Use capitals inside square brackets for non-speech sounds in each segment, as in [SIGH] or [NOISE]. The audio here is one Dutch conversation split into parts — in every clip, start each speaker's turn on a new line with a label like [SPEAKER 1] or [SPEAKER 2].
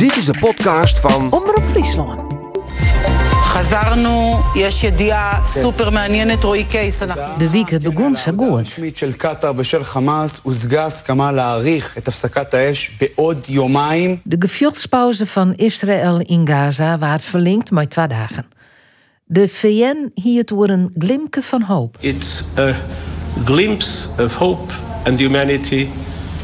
[SPEAKER 1] Dit is de podcast van
[SPEAKER 2] Omroep Friesland.
[SPEAKER 3] חזרנו, יש ידיעה סופר מעניינת, רועי קייס, אנחנו...
[SPEAKER 2] De week begon zo goed.
[SPEAKER 4] רשמית של קטאר ושל חמאס הושגה הסכמה להאריך את הפסקת האש בעוד יומיים.
[SPEAKER 2] De gevechtspauze van Israël in Gaza werd verlengd met twee dagen. De VN hield door een glimke van hoop.
[SPEAKER 5] It's a glimpse of hope and humanity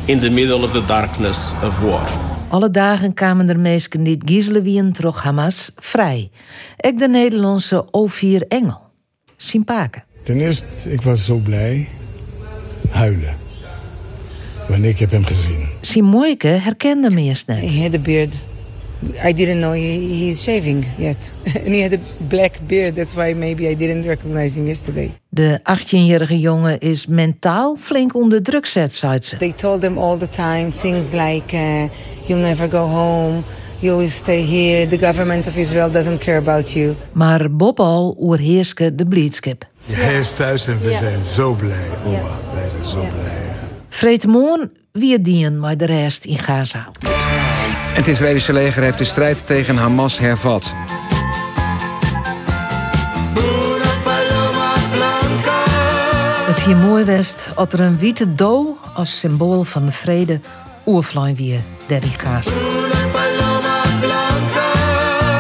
[SPEAKER 5] in the middle of the darkness of war.
[SPEAKER 2] Alle dagen kwamen er mensen die giezelen wien terug Hamas vrij. Ik de Nederlandse O4 Engel. Sympaken.
[SPEAKER 6] Ten eerste, ik was zo blij. Huilen. Wanneer ik heb hem gezien.
[SPEAKER 2] Simoike herkende me eerst
[SPEAKER 7] He
[SPEAKER 2] niet.
[SPEAKER 7] had a beard. I didn't know he, he's shaving yet. [LAUGHS] and he had a black beard. That's why maybe I didn't recognize him yesterday.
[SPEAKER 2] De 18-jarige jongen is mentaal flink onder druk zet, zei ze.
[SPEAKER 7] They told him all the time things like, uh, you'll never go home. You always stay here. The government of Israel doesn't care about you.
[SPEAKER 2] Maar Bob al oerheerske de blijdschap.
[SPEAKER 6] Hij is thuis en we zijn zo blij. Oma, wij zijn zo blij.
[SPEAKER 2] Vretemoon wie dien met de rest in Gaza.
[SPEAKER 8] Het Israëlische leger heeft de strijd tegen Hamas hervat.
[SPEAKER 2] Het hier mooi west had er een witte doo als symbool van de vrede oervlein weer der Gaza.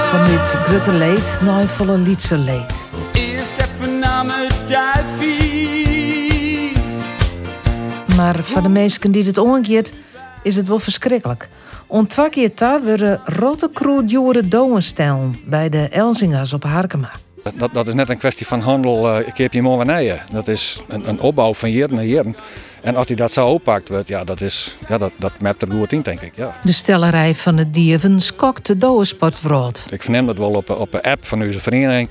[SPEAKER 2] Van dit grutte leed naar volle lietse leed. Maar voor de mensen die het omgekeerd is het wel verschrikkelijk. Om twee keer daar werden rotte kroedjoere doden stellen bij de Elzingers op Harkema.
[SPEAKER 9] Dat, dat is net een kwestie van handel, eh, ik heb je wanneer. Dat is een, een opbouw van jaren naar jaren. En als hij dat zo oppakt wordt, ja, dat, is, ja, dat, dat mapt er goed in, denk ik. Ja.
[SPEAKER 2] De stellerij van de dieven skokt de.
[SPEAKER 9] Ik verneem dat wel op, op een app van onze vereniging.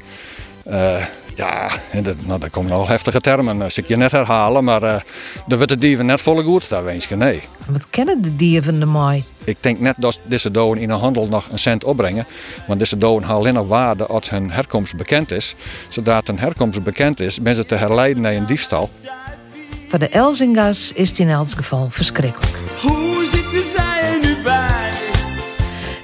[SPEAKER 9] Eh, ja, dat, nou, daar komen al heftige termen. Dat ik je net herhalen, maar eh er wordt de dieven net volle goed staan, wensje. Nee.
[SPEAKER 2] Wat kennen de dieven de mooi?
[SPEAKER 9] Ik denk net dat deze doden in een handel nog een cent opbrengen. Want deze doden halen alleen nog waarde als hun herkomst bekend is. Zodra hun herkomst bekend is, ben ze te herleiden naar een diefstal.
[SPEAKER 2] Voor de Elzingers is het in elk geval verschrikkelijk.
[SPEAKER 10] Hoe zitten zij er nu bij?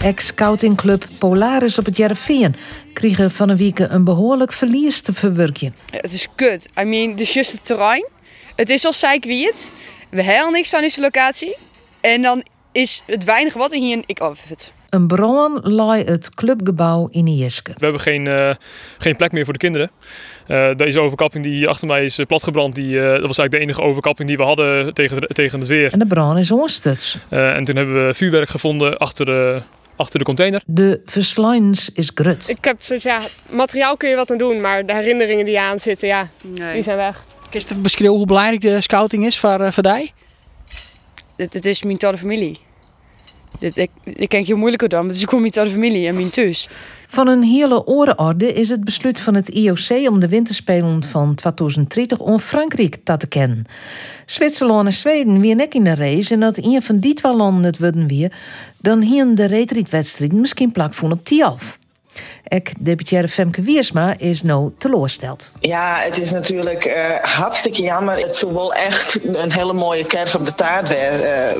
[SPEAKER 2] Ex-scoutingclub Polaris op het Jereveen kregen van een week een behoorlijk verlies te verwerken.
[SPEAKER 11] Het is kut. I mean, het is juist het terrein. Het is al zeikwiet. We hebben niks aan deze locatie. En dan is het weinige wat we hier... Ik oh, het.
[SPEAKER 2] Een bron laai het clubgebouw in Ieske.
[SPEAKER 12] We hebben geen, eh, geen plek meer voor de kinderen. Eh, deze overkapping die hier achter mij is eh, platgebrand, die, eh, dat was eigenlijk de enige overkapping die we hadden tegen, tegen het weer.
[SPEAKER 2] En de bron is onstuts.
[SPEAKER 12] Eh, en toen hebben we vuurwerk gevonden achter de, achter de container.
[SPEAKER 2] De verslijns is grut.
[SPEAKER 13] Ik heb zoiets, ja, materiaal kun je wat aan doen, maar de herinneringen die aan zitten, ja, die zijn weg.
[SPEAKER 14] Kun je beschrijven hoe belangrijk de scouting is voor, uh, voor die?
[SPEAKER 11] Dit, dit is mijn totale familie. Dit, ik, ik ken je moeilijker dan, maar het is gewoon mijn totale familie en mijn thuis.
[SPEAKER 2] Van een hele orenorde is het besluit van het IOC om de winterspelen van 2030 om Frankrijk te kennen. Zwitserland en Zweden weer nek in de race en dat een van die twee landen het worden weer, dan hier de reetrietwedstrijd misschien plak op Tialf. Ek deputaire Femke Wiersma is nou teleursteld.
[SPEAKER 15] Ja, het is natuurlijk eh, hartstikke jammer. Het zou wel echt een hele mooie kers op de taart eh,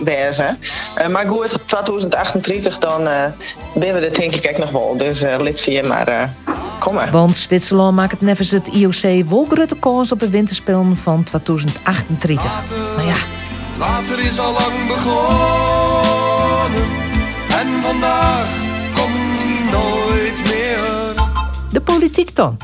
[SPEAKER 15] wezen. Eh, maar goed, 2038 dan eh ben we er denk ik echt nog wel. Dus uh, maar eh kom maar.
[SPEAKER 2] Want Zwitserland maakt het nevens het IOC wel grote kans op de winterspelen van 2038. Maar ja,
[SPEAKER 1] Later is al lang begonnen en vandaag
[SPEAKER 2] De politiek dan.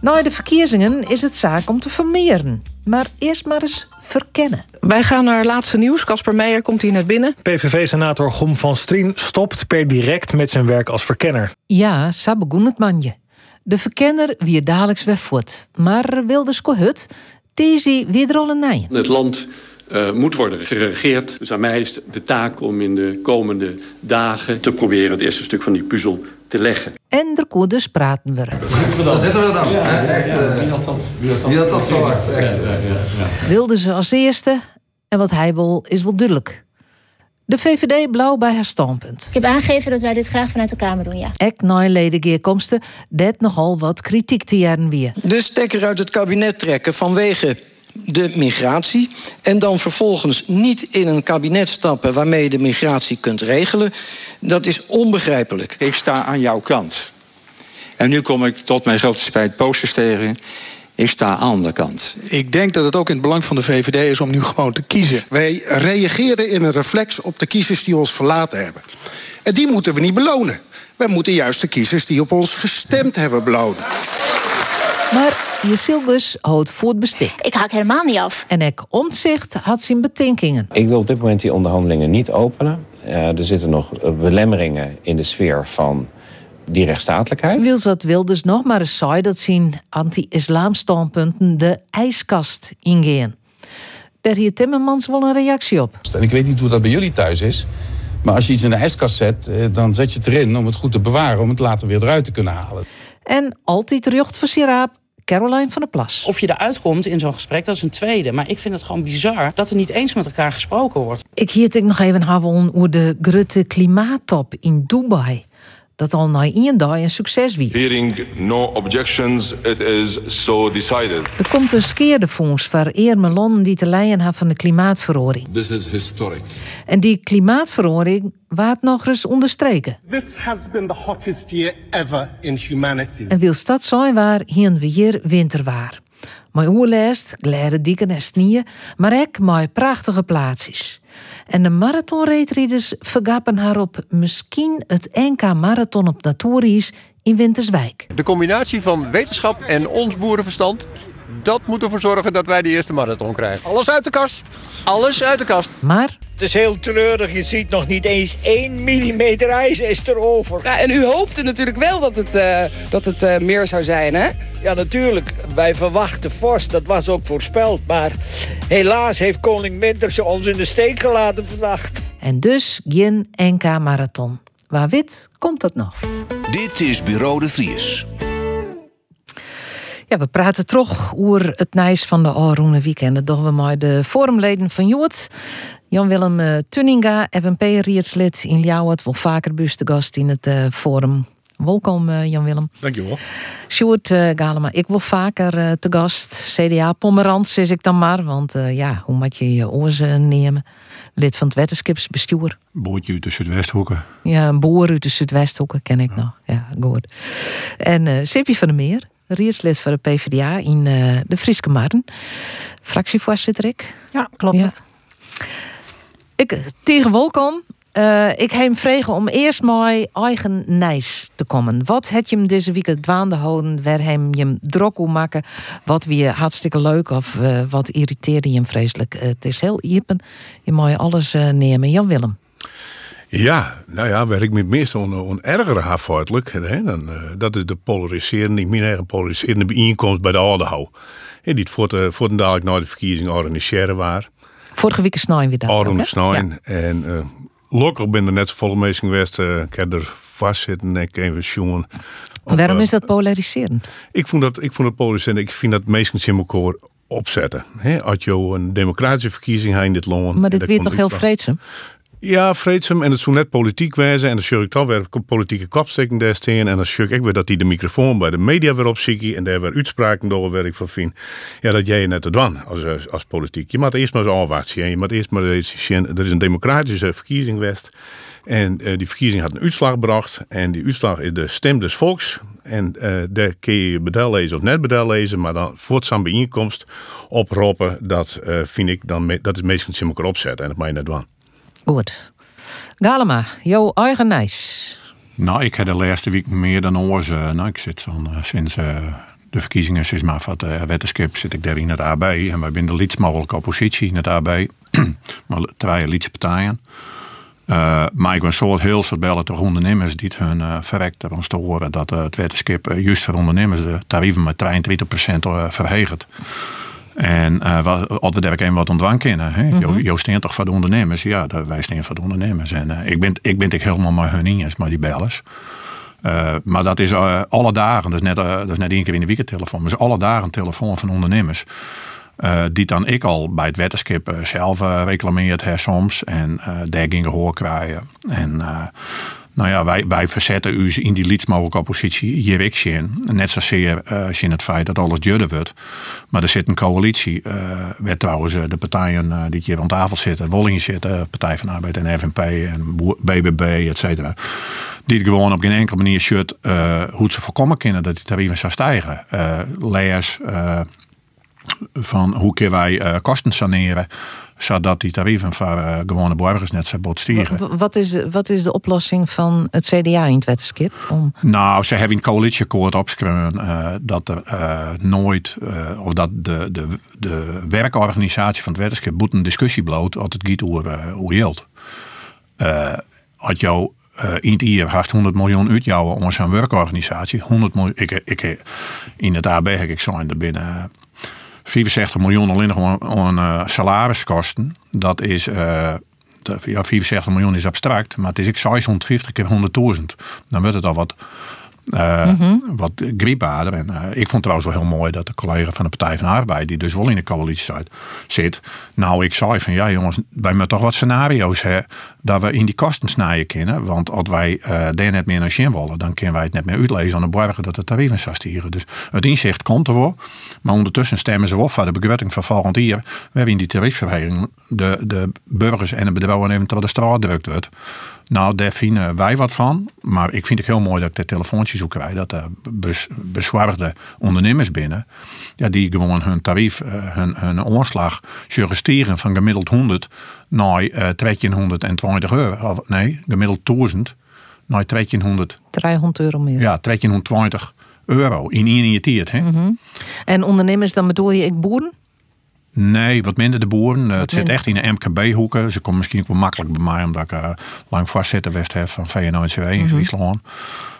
[SPEAKER 2] Na de verkiezingen is het zaak om te vermeren. Maar eerst maar eens verkennen.
[SPEAKER 16] Wij gaan naar laatste nieuws. Casper Meijer komt hier net binnen.
[SPEAKER 17] PVV-senator Gom van Strien stopt per direct met zijn werk als verkenner.
[SPEAKER 2] Ja, zo begon het manje. De verkenner wie dadelijks weer voort. Maar Wilders Kohut, deze weer er nijen.
[SPEAKER 18] Het land eh, moet worden geregeerd. Dus aan mij is de taak om in de komende dagen te proberen het eerste stuk van die puzzel te leggen.
[SPEAKER 2] En er kon dus praten we.
[SPEAKER 19] Daar zitten we dan. Wie had dat? Wie had dat verwacht? Echt.
[SPEAKER 2] Wilders als eerste. En wat hij wil is wel duidelijk. De VVD blauw bij haar standpunt.
[SPEAKER 20] Ik heb aangegeven dat wij dit graag vanuit de Kamer doen, ja.
[SPEAKER 2] Ek na ledengeerkomsten dat nogal wat kritiek te jaren weer.
[SPEAKER 3] De stekker uit het kabinet trekken vanwege
[SPEAKER 21] de migratie en dan vervolgens niet in een kabinet stappen waarmee je de migratie kunt regelen, dat is onbegrijpelijk.
[SPEAKER 22] Ik sta aan jouw kant. En nu kom ik tot mijn grote spijt posters tegen. Ik sta aan de kant.
[SPEAKER 23] Ik denk dat het ook in het belang van de VVD is om nu gewoon te kiezen.
[SPEAKER 24] Wij reageren in een reflex op de kiezers die ons verlaten hebben. En die moeten we niet belonen. Wij moeten juist de kiezers die op ons gestemd hebben belonen.
[SPEAKER 2] Maar je Silgus houdt voor het bestek.
[SPEAKER 20] Ik haak helemaal niet af.
[SPEAKER 2] En ik omzicht had zijn betinkingen.
[SPEAKER 25] Ik wil op dit moment die onderhandelingen niet openen. Uh, er zitten nog belemmeringen in de sfeer van die rechtsstatelijkheid.
[SPEAKER 2] Wil dat Wilders nog maar eens zei dat zijn anti-islamstandpunten de ijskast ingaan. Daar hier Timmermans wel een reactie op.
[SPEAKER 26] En ik weet niet hoe dat bij jullie thuis is. Maar als je iets in de ijskast zet, eh, dan zet je het erin om het goed te bewaren, om het later weer eruit te kunnen halen.
[SPEAKER 2] En altijd rjocht voor Siraap, Caroline van der Plas.
[SPEAKER 27] Of je eruit komt in zo'n gesprek, dat is een tweede. Maar ik vind het gewoon bizar dat er niet eens met elkaar gesproken wordt.
[SPEAKER 2] Ik hield ik nog even hebben over de grote klimaattop in Dubai. Dat al na één dag een succes wie.
[SPEAKER 28] Hearing no objections, it is so decided.
[SPEAKER 2] Er komt een skeerdefonds voor Eermelon die te leiden heeft van de klimaatverhoring.
[SPEAKER 28] This is historic.
[SPEAKER 2] En die klimaatverhoring waard nog eens onderstreken.
[SPEAKER 29] This has been the hottest year ever in humanity.
[SPEAKER 2] En wil stad zijn waar hier we hier winter waar. Maar oerlijst, glijden dikken en snieën, maar ook mooi prachtige plaatsjes. En de marathonreedrieders vergappen haar op misschien het NK Marathon op Datories in Winterswijk.
[SPEAKER 30] De combinatie van wetenschap en ons boerenverstand, dat moet ervoor zorgen dat wij de eerste marathon krijgen. Alles uit de kast. Alles uit de kast.
[SPEAKER 2] Maar
[SPEAKER 31] het is heel treurig. Je ziet nog niet eens 1 millimeter ijs is erover.
[SPEAKER 32] Ja, en u hoopte natuurlijk wel dat het, uh, dat het uh, meer zou zijn, hè?
[SPEAKER 31] Ja, natuurlijk. Wij verwachten vorst. Dat was ook voorspeld. Maar helaas heeft koning Winterse ons in de steek gelaten vannacht.
[SPEAKER 2] En dus geen NK Marathon. Waar wit komt dat nog?
[SPEAKER 1] Dit is Bureau de Vries.
[SPEAKER 2] Ja, we praten terug over het nijs van de Alroene Weekend. Dat doen we maar de forumleden van Joet. Jan-Willem uh, Tunninga, FNP-rietslid in Ljouwert. Wel vaker bus te gast in het uh, forum. Welkom uh, Jan-Willem.
[SPEAKER 33] Dankjewel.
[SPEAKER 2] Sjoerd uh, Galema, ik wil vaker te gast. CDA Pomerans is ik dan maar. Want ja, hoe moet je je oorzen nemen? Lid van het wetenschapsbestuur.
[SPEAKER 33] Boertje uit de Zuidwesthoeken.
[SPEAKER 2] Ja, een boer uit de Zuidwesthoeken ken ik ja. nog. Ja, goed. En uh, Sippie van der Meer, rietslid voor de PvdA in uh, de Frieske Marn. Fractievoorzitter ik.
[SPEAKER 34] Ja, klopt. Ja.
[SPEAKER 2] Ik, tegen welkom. Uh, ik heb hem vregen om eerst maar eigen nijs te komen. Wat het je hem deze week het dwaande houden? Waar hem je hem drok hoe maken? Wat weer hartstikke leuk of uh, wat irriteerde je hem vreselijk? Uh, het is heel iepen. Je mag alles nemen. Jan Willem.
[SPEAKER 33] Ja, nou ja, waar ik me het meest on, on ha feitelijk, hè, dan, dat is de polariserende, mijn eigen polariserende bijeenkomst bij de Oudehout. Die het voor, de, voor de dadelijk na de verkiezingen organiseren waren.
[SPEAKER 2] Vorige week snijden we dat.
[SPEAKER 33] Aron snijden. Ja. En uh, ben er net zo volle mensen geweest. Uh, ik heb er vastzitten en ik even jongen.
[SPEAKER 2] Waarom is dat polariserend?
[SPEAKER 33] Ik vond dat, ik vond het polariserend. Ik vind dat in elkaar opzetten. He, als je een democratische verkiezing in dit land.
[SPEAKER 2] Maar dit weer toch heel vreedzaam?
[SPEAKER 33] Ja, vreedzaam. En het zou net politiek wijzen. En dan zul ik toch weer politieke kopsteking desteen. En dan zul ik weer dat die de microfoon bij de media weer opziet. En daar weer uitspraken door waar ik van vind. Ja, dat jij net te doen als, als politiek. Je moet eerst maar eens afwaarts zien. Je moet eerst maar eens zien. Er is een democratische verkiezing geweest. En uh, die verkiezing had een uitslag gebracht. En die uitslag is de stem des volks. En uh, daar kun je bedel lezen of net bedel lezen. Maar dan voort zo'n bijeenkomst oproepen. Dat vind ik dan, dat is meestal in elkaar opzetten. En dat mag je net doen.
[SPEAKER 2] Goed. Galema, jouw eigen nijs.
[SPEAKER 33] Nou, ik heb de laatste week meer dan oors. Uh, nou, ik zit zo'n, uh, sinds uh, de verkiezingen, sinds maar van de wetenschap, zit ik daar in het AB. En wij zijn de liefst mogelijke oppositie in het AB. [CLEARS THROAT] maar twee liedse partijen. maar ik ben zo heel soort bellen tegen ondernemers die hun uh, verrekt hebben te horen dat het wetenschap juist voor ondernemers de tarieven met 23% verhegert. En uh, wat we daar wat ontwang kennen. Hè? Mm -hmm. Jo steen toch voor de ondernemers? Ja, wij staan voor de ondernemers. En uh, ik ben, ik ben ik helemaal maar hun eens, maar die bellers. Uh, maar dat is alle dagen, dat is, net, dat is net één keer in de weekendtelefoon. Maar is alle dagen een telefoon van ondernemers. die dan ik al bij het wetenschap zelf reclameerd heb soms. En daar ging gehoor krijgen. En Nou ja, wij, wij verzetten u in die liefst mogelijke oppositie hier ik in. Net zozeer uh, in het feit dat alles judder wordt. Maar er zit een coalitie. Uh, trouwens de partijen uh, die hier aan tafel zitten. Wollingen zitten, Partij van Arbeid en FNP en BBB, et cetera. Die gewoon op geen enkele manier shirt hoe ze voorkomen kunnen dat die tarieven zou stijgen. leers van hoe kunnen wij kosten saneren zodat die tarieven voor uh, gewone burgers net zo bot stieren.
[SPEAKER 2] Wat is, wat is de oplossing van het CDA in het wetenschap? Om...
[SPEAKER 33] Nou, ze hebben in het coalitieakkoord opgeschreven uh, dat er uh, nooit, of dat de, de, de werkorganisatie van het wetenschap moet een discussie bloot als het gaat over hoe geld. had jou in het jaar haast 100 miljoen uitjouwen om zo'n werkorganisatie. 100 miljoen, ik, ik, in het AB heb ik zo in de binnen 64 miljoen alleen nog aan uh, salariskosten. Dat is, de, ja, 74 miljoen is abstract, maar het is ik 650 keer 100.000. Dan wordt het al wat uh, mm -hmm. Wat griepbaarder. En uh, ik vond trouwens wel heel mooi dat de collega van de Partij van de Arbeid, die dus wel in de coalitie zit, nou ik zei van ja jongens, wij moeten toch wat scenario's hebben dat we in die kosten snijden kunnen. Want als wij uh, daar net meer naar zien willen, dan kunnen wij het net meer uitlezen aan de borgen dat de tarieven zou stieren. Dus het inzicht komt er wel. Maar ondertussen stemmen ze op voor de begroting van volgend jaar. We hebben in die tariefverhoging de, de burgers en de bedrijven eventueel de straat drukt wordt. Nou, daar vinden wij wat van. Maar ik vind het heel mooi dat ik de telefoontjes ook krijg. Dat er bes, bezwaarde ondernemers binnen. Ja, die gewoon hun tarief, eh, hun, hun omslag suggereren van gemiddeld 100 naar uh, 1320 euro. Of, nee, gemiddeld 1000 naar 1300.
[SPEAKER 2] 300 euro meer.
[SPEAKER 33] Ja, 1320 euro in één?
[SPEAKER 2] Mm -hmm. En ondernemers, dan bedoel je ik boeren?
[SPEAKER 33] Nee, wat minder de boeren. het zit echt in de MKB-hoeken. Ze komen misschien ook wel makkelijk bij mij, omdat ik uh, lang vastzitten west heb van VNO-NCW in mm Friesland.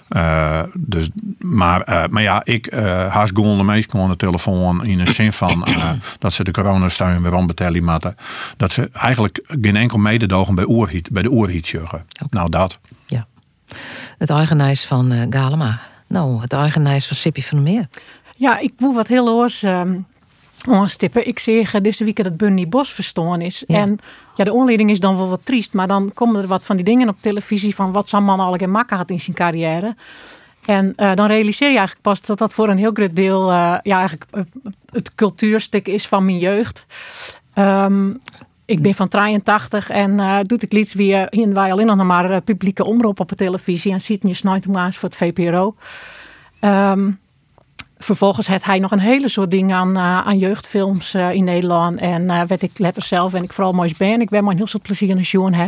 [SPEAKER 33] Uh, dus, maar, uh, maar ja, ik uh, haast gewoon de meest gewoon de telefoon in de zin van [CLEARS THROAT] dat ze de coronasteun weer aanbetalen moeten. Dat ze eigenlijk geen enkel mededogen bij, oorhiet, bij de oorhiet zorgen. Nou, dat.
[SPEAKER 2] Ja. Het eigenijs van Galema. Nou, het eigenijs van Sippy van der Meer.
[SPEAKER 35] Ja, ik voel wat heel oors. Ehm, onstippen. Ik zeg deze week dat Bunny Bos verstoren is. En ja, de onleiding is dan wel wat triest. Maar dan komen er wat van die dingen op televisie van wat zo'n man al makken had in zijn carrière. En uh, dan realiseer je eigenlijk pas dat dat voor een heel groot deel uh, ja, eigenlijk uh, het cultuurstuk is van mijn jeugd. Um, ik ben van 83 en uh, doe ik iets weer in wij alleen nog maar publieke omroep op de televisie en ziet je snijdt voor het VPRO. Um, vervolgens had hij nog een hele soort dingen aan, uh, aan jeugdfilms uh, in Nederland. En uh, werd ik letter zelf en ik vooral mooi ben. Ik ben maar heel soort plezier in de joen. Hè.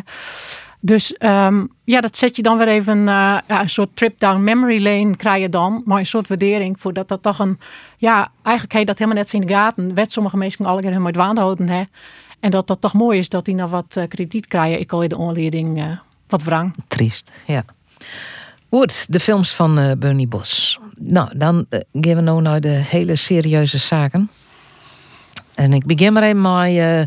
[SPEAKER 35] Dus um, ja, dat zet je dan weer even ja, een soort trip down memory lane krijg je dan. Maar een soort waardering voor dat dat toch een... Ja, eigenlijk heet dat helemaal net in de gaten. Werd sommige mensen al keer helemaal dwaan houden. Hè. En dat dat toch mooi is dat die nog wat krediet krijgen. Ik al in de onleiding wat wrang.
[SPEAKER 2] Triest, ja. Goed, de films van Bernie Bos. Nou, dan uh, gaan we nou naar de hele serieuze zaken. En ik begin maar even met... Uh,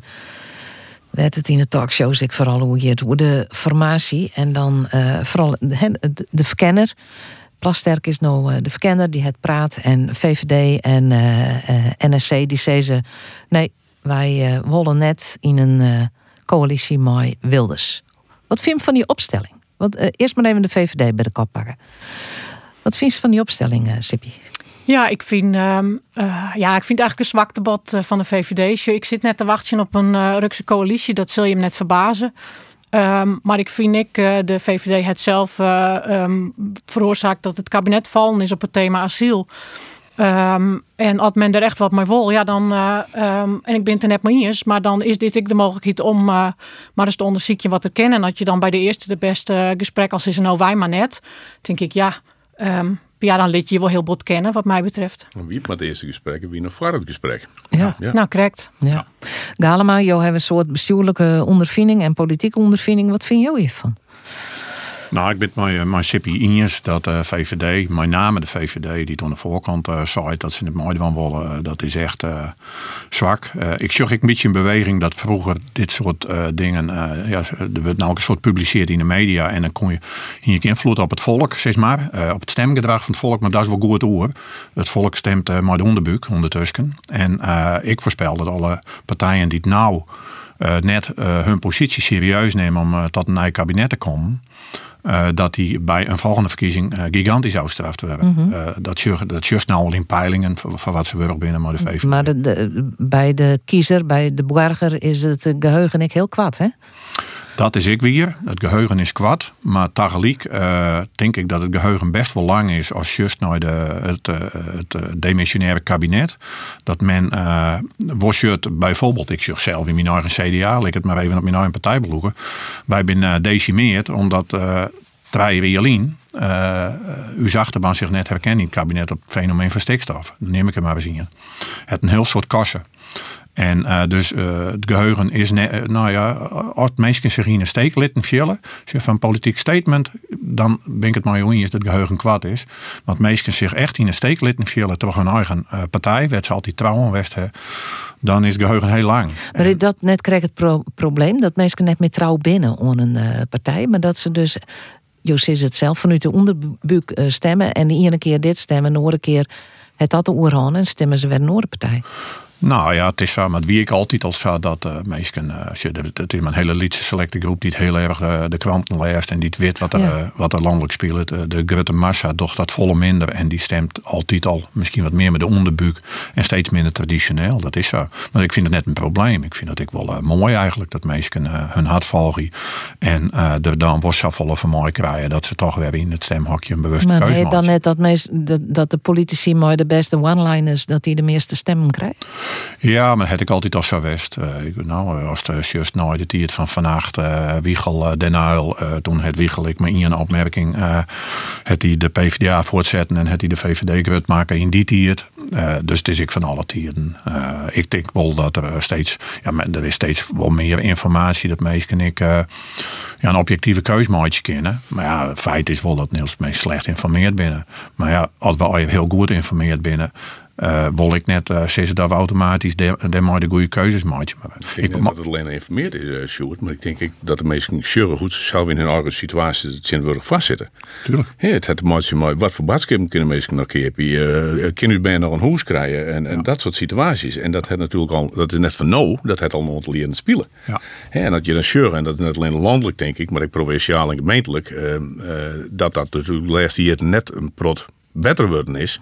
[SPEAKER 2] werd het in de talkshows ik vooral hoe je het hoe de formatie en dan uh, vooral de, de, verkenner. Plasterk is nou de verkenner die het praat en VVD en uh, NSC die zeggen nee, wij willen net in een coalitie met Wilders. Wat vind je van die opstelling? Want eerst maar even de VVD bij de kop pakken. Wat vind je van die opstelling, uh, Sippy?
[SPEAKER 35] Ja, ik vind, uh, uh, ja, ik vind eigenlijk een zwak debat uh, van de VVD. Ik zit net te wachten op een Rukse coalitie. Dat zul je hem net verbazen. Um, maar ik vind ik, de VVD het zelf um, veroorzaakt dat het kabinet vallen is op het thema asiel. En als men er echt wat mee wil, ja, dan. en ik ben het er net mee eens, maar dan is dit ik de mogelijkheid om maar eens te onderzoeken wat te kennen. En dat je dan bij de eerste de beste gesprek als is een nou wij maar net. denk ik, ja, Um, ja, dan leed je je wel heel bot kennen, wat mij betreft.
[SPEAKER 36] Wie met het eerste gesprek wie nog voor het gesprek.
[SPEAKER 35] Ja, nou correct.
[SPEAKER 2] Ja. Galema, jou hebben een soort bestuurlijke ondervinding en politieke ondervinding. Wat vind jij hiervan?
[SPEAKER 33] Nou, ik ben mijn, mijn Sippy Injes, dat uh, eh, VVD, mijn name de VVD, die toen de voorkant uh, zei dat ze het mooi van willen, dat is echt zwak. ik zag een beetje een beweging dat vroeger dit soort dingen, ja, er werd nou een soort publiceerd in de media en dan kon je hier invloed op het volk, zeg maar, op het stemgedrag van het volk, maar dat is wel goed oor. Het volk stemt maar de onderbuik ondertussen. En ik voorspel dat alle partijen die het nou net hun positie serieus nemen om tot een nieuw kabinet te komen, eh, dat die bij een volgende verkiezing uh, gigantisch uitstraft worden.
[SPEAKER 2] Mhm.
[SPEAKER 33] Uh, dat dat just nou al in peilingen van, wat ze willen binnen maar de VVD.
[SPEAKER 2] Maar de, de, bij de kiezer, bij de burger, is het geheugen ik heel kwaad, hè?
[SPEAKER 33] Dat is ik weer. Het geheugen is kwad. Maar tegelijk uh, denk ik dat het geheugen best wel lang is als just naar de, het, uh, het uh, demissionaire kabinet. Dat men uh, was het bijvoorbeeld, ik zeg zelf in mijn eigen CDA, ik het maar even op mijn eigen partij beloeken. Wij zijn decimeerd omdat draaien we Jolien, uw achterban zich net herkent in het kabinet op het fenomeen van stikstof. Neem ik hem maar eens in. Het een heel soort kassen. En uh, dus uh, het geheugen is, ne- nou ja, als mensen zich in een steek laten vullen, als je van politiek statement, dan ben ik het maar eens dat het geheugen kwaad is. Want mensen zich echt in een steek laten vullen terwijl hun eigen partij, werd ze altijd trouw aan West, dan is het geheugen heel lang.
[SPEAKER 2] Maar dat net krijgt het pro probleem dat mensen net meer trouw binnen aan een partij, maar dat ze dus Jos is het zelf vanuit de onderbuik stemmen en de keer dit stemmen, de andere keer het dat de oorhan en stemmen ze weer een andere partij.
[SPEAKER 33] Nou ja, het is zo, met wie ik altijd al zei dat uh, mensen, uh, het is een hele liedse selecte groep die het heel erg uh, de kranten leest en die het weet wat er, ja. wat er landelijk speelt. De grote massa doch dat volle minder en die stemt altijd al misschien wat meer met de onderbuik en steeds minder traditioneel. Dat is zo. Maar ik vind het net een probleem. Ik vind het ik wel mooi eigenlijk dat mensen hun hart volgen en er dan wordt zoveel van mooi krijgen dat ze toch weer in het stemhokje een bewuste
[SPEAKER 2] maar
[SPEAKER 33] keuze
[SPEAKER 2] maken. dan net dat, meest, dat, dat de politici mooi de beste one-liners dat die de meeste stemmen krijgen?
[SPEAKER 33] Ja, maar heb ik altijd al zo west. Uh, nou, als de just nou de tijd van vannacht, uh, Wiegel uh, Den Uil, toen het Wiegel ik me in een opmerking, het hij de PvdA voortzetten en het hij de VVD grut maken in die tijd. dus het is ik van alle tijden. ik denk wel dat er steeds, ja, er is steeds wel meer informatie dat mensen ik ja, een objectieve keusmaatje kennen. Maar ja, het feit is wel dat Niels meest slecht informeerd binnen. Maar ja, als we heel goed informeerd binnen. Uh, wil ik net uh, zeggen dat we automatisch de, maar de goede keuzes maken. Maar
[SPEAKER 36] ik denk dat het alleen geïnformeerd is, uh, Sjoerd. Maar ik denk ik dat de meesten sure goed zelf in hun eigen situatie het vastzitten.
[SPEAKER 33] Tuurlijk.
[SPEAKER 36] Ja, het een maar wat voor badskippen kunnen mensen nog keer Kunnen u bijna nog een huis krijgen en, en ja. dat soort situaties. En dat het natuurlijk al, dat is net van nou, dat het al leren spelen.
[SPEAKER 33] Ja.
[SPEAKER 36] Ja, en dat je dan sure, en dat is net alleen landelijk denk ik, maar ook provinciaal en gemeentelijk, dat dat natuurlijk de laatste jaar net een prot beter worden is,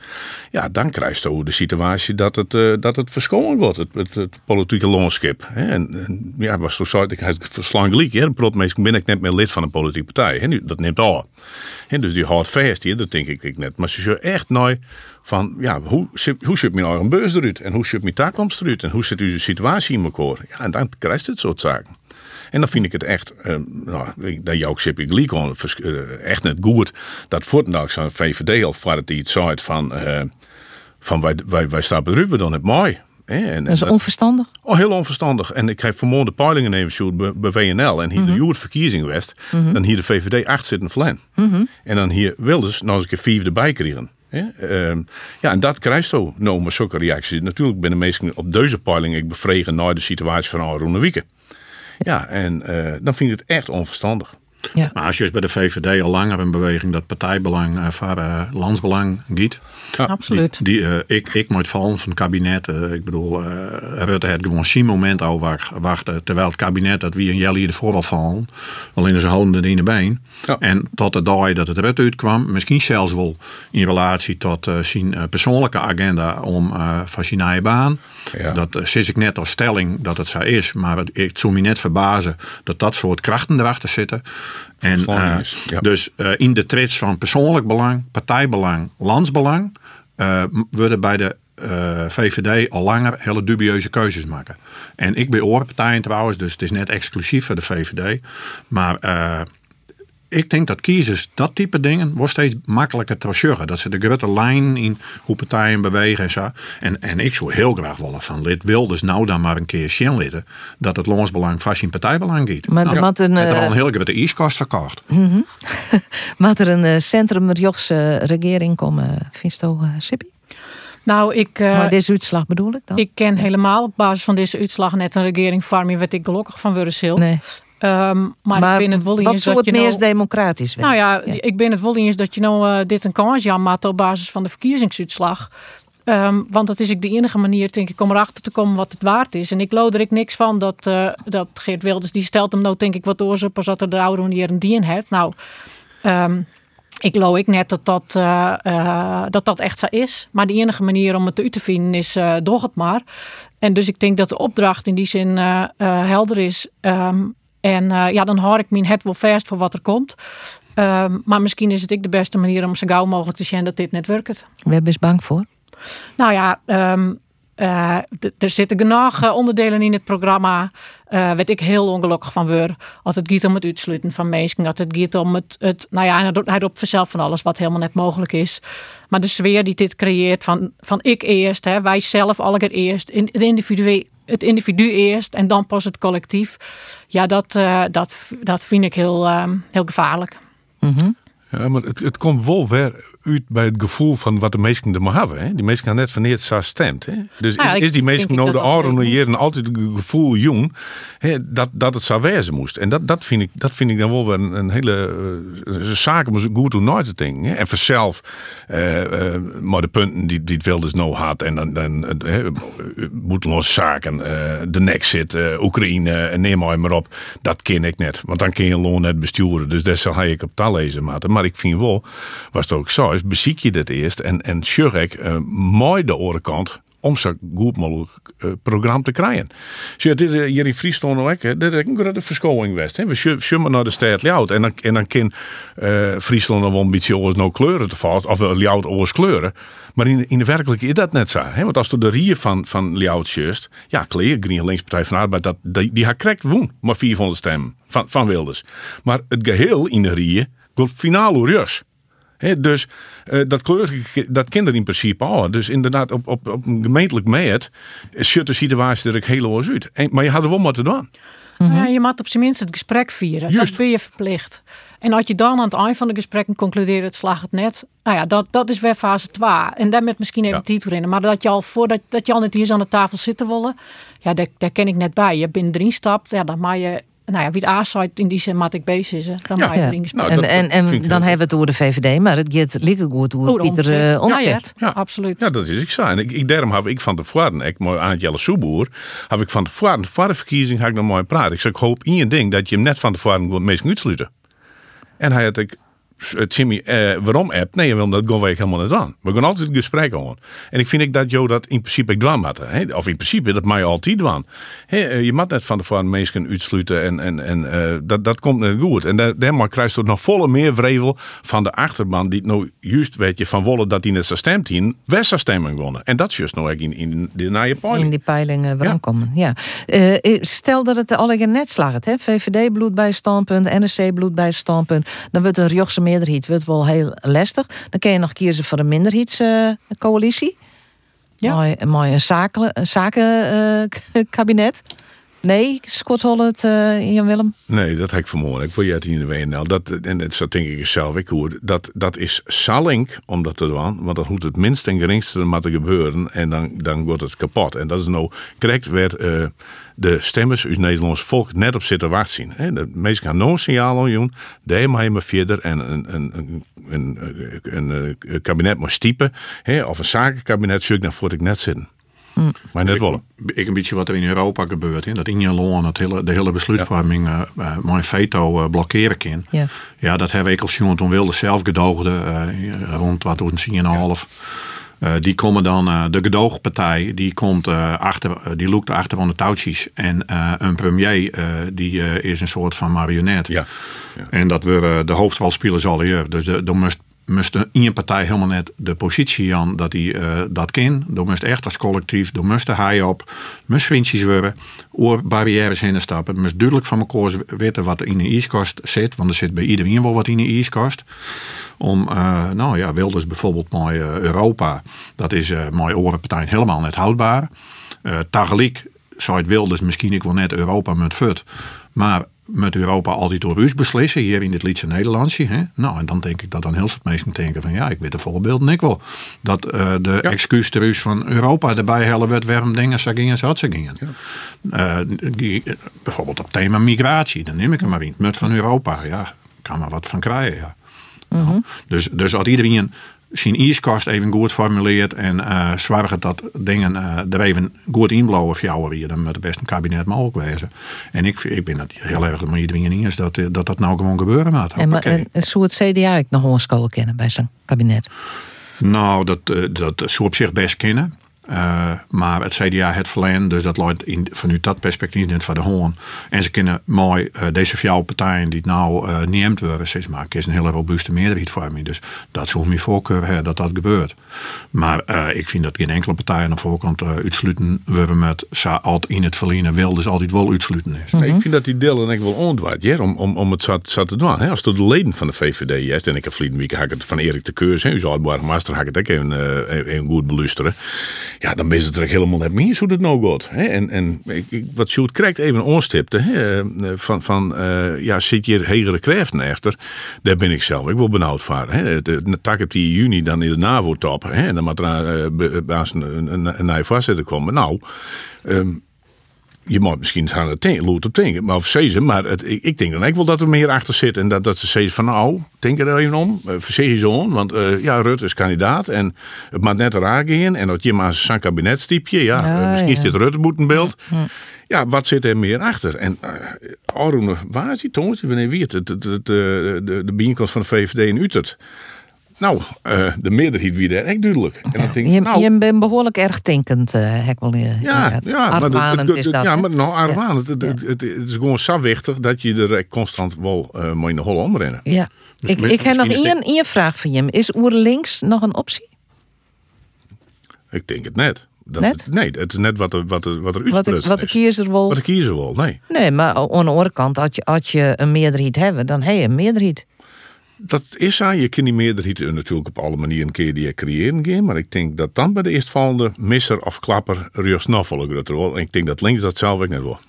[SPEAKER 36] ja, dan krijg je de situatie dat het, uh, dat het verscholen wordt, het, het, politieke landschap. En, en, ja, was toch zo, ik heb verslang gelijk, hè, meestal ben ik net meer lid van een politieke partij. Hè, dat neemt al. En dus die houdt vast hier, dat denk ik, ik net. Maar ze zullen echt nooit van, ja, hoe, hoe zit mijn eigen beurs eruit? En hoe zit mijn taakkomst eruit? En hoe zit uw situatie in elkaar? Ja, en dan krijg je dit soort zaken. En dan vind ik het echt, uh, nou, dat jouw uh, echt net goed dat voortdag zo'n VVD al voor het iets zei van, uh, van wij, wij, wij staan we dan het mooi.
[SPEAKER 2] En, dat is onverstandig?
[SPEAKER 36] Oh, heel onverstandig. En ik heb vanmorgen de peilingen even shoot bij, bij WNL. En hier mm -hmm. de Joert-verkiezing West. Mm -hmm. Dan hier de VVD 8 zit in Vlen.
[SPEAKER 2] Mm -hmm.
[SPEAKER 36] En dan hier Wilders nog eens een keer 4 erbij krijgen. Ja, uh, ja, en dat krijgt zo nou maar zulke reacties. Natuurlijk ben de meesten op deze peiling ik bevregen naar de situatie van Arone Wieken. Ja, en uh, dan vind ik het echt onverstandig.
[SPEAKER 2] Ja.
[SPEAKER 33] Maar als je bij de VVD al langer een beweging dat partijbelang uh, voor uh, landsbelang giet.
[SPEAKER 2] Ja, absoluut.
[SPEAKER 33] Die, die, uh, ik, ik moet vallen van het kabinet. ik bedoel, Rutte had gewoon zien moment over wachten. Terwijl het kabinet dat wie een Jelly ervoor al vallen. Alleen in zijn handen in de been.
[SPEAKER 36] Ja.
[SPEAKER 33] En tot de dag dat het Rutte uitkwam. Misschien zelfs wel in relatie tot zijn persoonlijke agenda om van zijn eigen baan.
[SPEAKER 36] Ja.
[SPEAKER 33] Dat uh, ik net als stelling dat het zo is. Maar ik zou me net verbazen dat dat soort krachten erachter zitten. En, uh,
[SPEAKER 36] ja.
[SPEAKER 33] Dus uh, in de trits van persoonlijk belang, partijbelang, landsbelang. worden bij de VVD al langer hele dubieuze keuzes maken. En ik ben oorpartijen trouwens, dus het is net exclusief voor de VVD. Maar ik denk dat kiezers dat type dingen wordt steeds makkelijker te zeggen. Dat ze de grote lijn in hoe partijen bewegen en zo. En, en ik zou heel graag willen van lid Wilders nou dan maar een keer zien litten dat het landsbelang vast in partijbelang giet.
[SPEAKER 2] Maar
[SPEAKER 33] nou,
[SPEAKER 2] er een,
[SPEAKER 33] al een heel grote ijskast verkocht.
[SPEAKER 2] Mm -hmm. Maat er een uh, centrum-Jochse regering komen, vindt Sippie?
[SPEAKER 35] Nou, ik. Uh,
[SPEAKER 2] maar deze uitslag bedoel ik dan?
[SPEAKER 35] Ik ken helemaal op basis van deze uitslag net een regering vormen, werd ik gelukkig van Wursil.
[SPEAKER 2] Nee.
[SPEAKER 35] Um, maar,
[SPEAKER 2] maar,
[SPEAKER 35] ik ben het wel
[SPEAKER 2] wat zou
[SPEAKER 35] dat
[SPEAKER 2] het
[SPEAKER 35] je
[SPEAKER 2] meest
[SPEAKER 35] nou,
[SPEAKER 2] democratisch
[SPEAKER 35] Nou ja, ja, ik ben het wel eens dat je nou uh, dit een kans jammer op basis van de verkiezingsuitslag. Um, want dat is ik de enige manier, denk ik, om erachter te komen wat het waard is. En ik lood er ik niks van dat, uh, dat Geert Wilders, die stelt hem nou denk ik wat oorzaak pas dat er de oude manier een dien heeft. Nou, Ehm, ik geloof ik net dat dat, uh, uh, dat dat echt zo is. Maar de enige manier om het uit te vinden is uh, door het maar. En dus ik denk dat de opdracht in die zin helder is. Um, en ja, dan hoor ik me het wel vast voor wat er komt. Um, maar misschien is het ook de beste manier om zo gauw mogelijk te zien dat dit net werkt.
[SPEAKER 2] We hebben eens bang voor?
[SPEAKER 35] Nou ja, um, uh, er zitten genoeg eh, onderdelen in het programma. Uh, weet ik heel ongelukkig van word. Als het gaat om het uitsluiten van mensen. Als het gaat om het. het nou ja, hij roept vanzelf van alles wat helemaal net mogelijk is. Maar de sfeer die dit creëert van, van ik eerst, hè, wij zelf allereerst eerst. Het individu, het individu eerst en dan pas het collectief. Ja, dat, dat, dat vind ik heel, heel gevaarlijk.
[SPEAKER 2] Mm.
[SPEAKER 36] Ja, maar het, het komt wel weer uit bij het gevoel van wat de mensen er maar hebben. Hè? Die mensen gaan net wanneer het zo stemt. Hè? Dus
[SPEAKER 35] Nou ja,
[SPEAKER 36] is, is die mensen
[SPEAKER 35] denk
[SPEAKER 36] nou de ouderen jaren altijd het gevoel jong hè, dat, dat het zo wezen moest. En dat, dat, vind ik, dat vind ik dan wel weer een, een hele uh, zaak om zo goed hoe nooit te denken. Hè? En vanzelf, uh, uh, maar de punten die, die het Wilders nou had en dan, dan boeteloze zaken, de nek zit, Oekraïne neem maar maar op, dat ken ik net. Want dan kun je loon net besturen. Dus dat zal ik op taal lezen. Maten. Maar ik vind wel, was het ook zo is, beziek je dit eerst en, en Shurek uh, mooi de orenkant om zo goed mogelijk uh, programma te krijgen. Dus dit uh, hier in Friesland ook, hè, dat is een grote verschoning west. We zwemmen naar de stad Ljout en dan, en dan kan Friesland nog wel een beetje oors nou kleuren te valt, of Ljout oors kleuren. Maar in, in de werkelijkheid is dat net zo. Hè? Want als du de rier van, van Ljout just, ja, kleer, GroenLinks Partij van Arbeid, dat, die, die woen, maar 400 stemmen van, van Wilders. Maar het geheel in de komt finaal. He, dus uh, dat kleur, dat kinderen in principe al. Dus inderdaad, op, op, op een gemeentelijk meet zit de situatie er heel los uit. En, maar je had er wel moeten doen.
[SPEAKER 35] Mm -hmm. ja, je moet op zijn minst het gesprek vieren.
[SPEAKER 36] Juist.
[SPEAKER 35] Dat ben je verplicht. En als je dan aan het eind van de gesprekken concludeert, het slag het net. Nou ja, dat, dat is weer fase 2. En daar met misschien even ja. tijd in. Maar dat je al voordat dat je al net hier aan de tafel zitten willen, ja, daar, daar ken ik net bij. Je binnen erin stapt, ja, dan mag je nou ja, wie het aansluit in die zin maat ik bezig is, dan ja.
[SPEAKER 2] ja. nou, en, en, en dan hebben we het over de VVD, maar het gaat lekker goed door Pieter uh, Omtzigt.
[SPEAKER 35] Ja, ja, absoluut.
[SPEAKER 36] Ja, dat is ik zo. En ik, ik daarom heb ik van tevoren, ik mooi aan Jelle Soeboer, heb ik van tevoren, voor de verkiezing ga ik nog mooi praten. Ik zeg, ik hoop één ding dat je hem net van tevoren het meest uitsluiten. En hij had ik Jimmy, eh, waarom app? Nee, want dat gaan we helemaal niet aan. We gaan altijd een gesprek aan. En ik vind ik dat Jo dat in principe dwan had. Of in principe, dat mij altijd dwan. Hey, je moet net van de van mensen uitsluiten en, en, en uh, dat, dat komt net goed. En daar, daar krijgt het nog volle meer vrevel van de achterban die het nou juist weet je van wollen dat die net zo stemt in stemming gewonnen. En dat is juist nou in, in de naaie peiling.
[SPEAKER 2] In die peilingen ja. komen, ja. Uh, stel dat het alle net slaagt, hè? VVD bloed bij standpunt, NSC bloed bij standpunt, dan wordt een Jochse meerderheid wordt wel heel lastig. Dan kun je nog kiezen voor een minderheidscoalitie.
[SPEAKER 35] ja.
[SPEAKER 2] Mooi, mooi een zakenkabinet. Uh, nee, Scott Holland, uh, Jan Willem?
[SPEAKER 36] Nee, dat heb ik vermoeden. Ik wil je het in de WNL. Dat, en dat denk ik zelf ik hoor. Dat, dat is salink om dat te doen. Want dan moet het minst en geringste te gebeuren. En dan, dan wordt het kapot. En dat is nou correct werd. Uh, de stemmers het Nederlands volk net op zitten wachten. De meesten gaan nog een signaal aan doen. Daar maar je verder en een, een, een, een, een, kabinet moet stiepen. Of een zakenkabinet zoek dan voor ik net zitten.
[SPEAKER 2] Mm.
[SPEAKER 36] Maar net wel.
[SPEAKER 33] Ik, ik een beetje wat er in Europa gebeurt. Hè? Dat in je loon het hele, de hele besluitvorming ja. uh, mijn veto uh, blokkeren kan.
[SPEAKER 2] Ja.
[SPEAKER 33] ja, dat hebben ik als jongen toen wilde zelf gedoogde uh, rond 2010,5. Ja. Uh, die komen dan, uh, de gedoogpartij, die komt uh, achter, die loopt achter aan de touwtjes. En een premier, die is een soort van marionet.
[SPEAKER 36] Ja. ja.
[SPEAKER 33] En dat we de hoofdrolspelers al hier. Dus de, de moest, moest een partij helemaal net de positie aan dat hij dat kan. Moest echt als collectief, dan moest hij op, moest vriendjes worden, oor barrières heen stappen. Moest duidelijk van elkaar weten wat in de ijskast zit. Want er zit bij iedereen wel wat in de ijskast om, uh, nou ja, Wilders bijvoorbeeld mooi uh, Europa, dat is mooi orenpartij helemaal net houdbaar. Uh, zou het Wilders misschien ik wel net Europa met fut, maar met Europa altijd door Rus beslissen, hier in dit Lietse Nederlandsje. Hè? Nou, en dan denk ik dat dan heel veel mensen denken van ja, ik weet de voorbeeld ik wel. Dat uh, de ja. excuus de Rus van Europa erbij hellen werd waarom dingen zo gingen zoals ze gingen. Ja. Uh, die, bijvoorbeeld op thema migratie, dan neem ik hem maar in. Mut van Europa, ja, kan maar wat van krijgen, ja.
[SPEAKER 2] Mm -hmm.
[SPEAKER 33] Dus, dus als iedereen zijn ijskast even goed formuleert en uh, zorgen dat dingen uh, er even goed inblouwen voor jou weer. Dan moet het best een kabinet mogelijk wezen. En ik, ik ben het heel erg met iedereen eens dat, dat dat nou gewoon gebeuren moet.
[SPEAKER 2] En, maar, en zou het CDA ik nog onschouwen kennen bij zijn kabinet?
[SPEAKER 33] Nou, dat, dat zou op zich best kennen. Uh, maar het CDA het verleden, dus dat loopt in, vanuit dat perspectief niet van de hoorn. En ze kunnen mooi uh, deze vier partijen die het nou uh, neemt worden, zeg maar, is een hele robuuste meerderheid voor me. Dus dat zou meer voorkeur hebben dat dat gebeurt. Maar ik vind dat geen enkele partij aan de voorkant uitsluiten we hebben met altijd in het verliezen wil, dus altijd wel uitsluiten is.
[SPEAKER 36] Mm -hmm. Ik vind dat die deel en ik wel ontwaard, ja, om, om, om het zo, zo te doen. Hè? Als het de leden van de VVD is, en ik heb verleden week ik het van Erik de Keurs, u zou het Master, ga ik het ook even, even goed beluisteren ja, dan is het er helemaal net meer hoe het nou gaat. Hè? En, en wat Sjoerd krijgt even onstipte hè? van, van uh, ja, zit je hegere krachten achter? Daar ben ik zelf ik wil benauwd van. Hè? De tak op die juni dan in de NAVO-top. En dan moet er uh, een, een, een, een komen. Nou, um, je moet misschien gaan het op denken, maar of maar het, ik, ik, denk dan ik wil dat er meer achter zit en dat, dat ze van nou, denk er even om, uh, verzeg je zo want uh, ja, Rutte is kandidaat en het moet net raar gaan en dat je maar zijn kabinetstiepje, ja, ja uh, misschien ja. is dit Rutte moet een beeld. Ja, ja, wat zit er meer achter? En Arune, waar is die tongetje? Wanneer wie het? De, de, de, de, de bijeenkomst van de VVD in Utrecht. Nou, uh, de meerderheid wie daar echt duidelijk. En
[SPEAKER 2] ja,
[SPEAKER 36] denk,
[SPEAKER 2] je,
[SPEAKER 36] nou,
[SPEAKER 2] je bent behoorlijk erg denkend, uh, hek wel. Uh,
[SPEAKER 36] ja, ja,
[SPEAKER 2] argwanend
[SPEAKER 36] maar
[SPEAKER 2] is dat.
[SPEAKER 36] Ja, maar nou, argwanend. Het, het, het, het, is gewoon zo wichtig dat je er constant wel uh, mee in de holle omrennen.
[SPEAKER 2] Ja. Dus ik, ik heb nog één, één vraag van je. Is oer links nog een optie?
[SPEAKER 36] Ik denk het net. Dat
[SPEAKER 2] net?
[SPEAKER 36] Nee, het is net wat er, wat er, wat er
[SPEAKER 2] wat de, wat de kiezer wil.
[SPEAKER 36] Wat de kiezer wil, nee.
[SPEAKER 2] Nee, maar aan de andere kant, als je, als je een meerderheid hebben, dan heb je een meerderheid.
[SPEAKER 36] Dat is zo. Je kunt die meerderheid natuurlijk op alle manieren keer die creëren gaan. Maar ik denk dat dan bij de eerstvolgende misser of klapper Rio Snoffel dat wel. En ik denk dat links dat zelf ook net wel.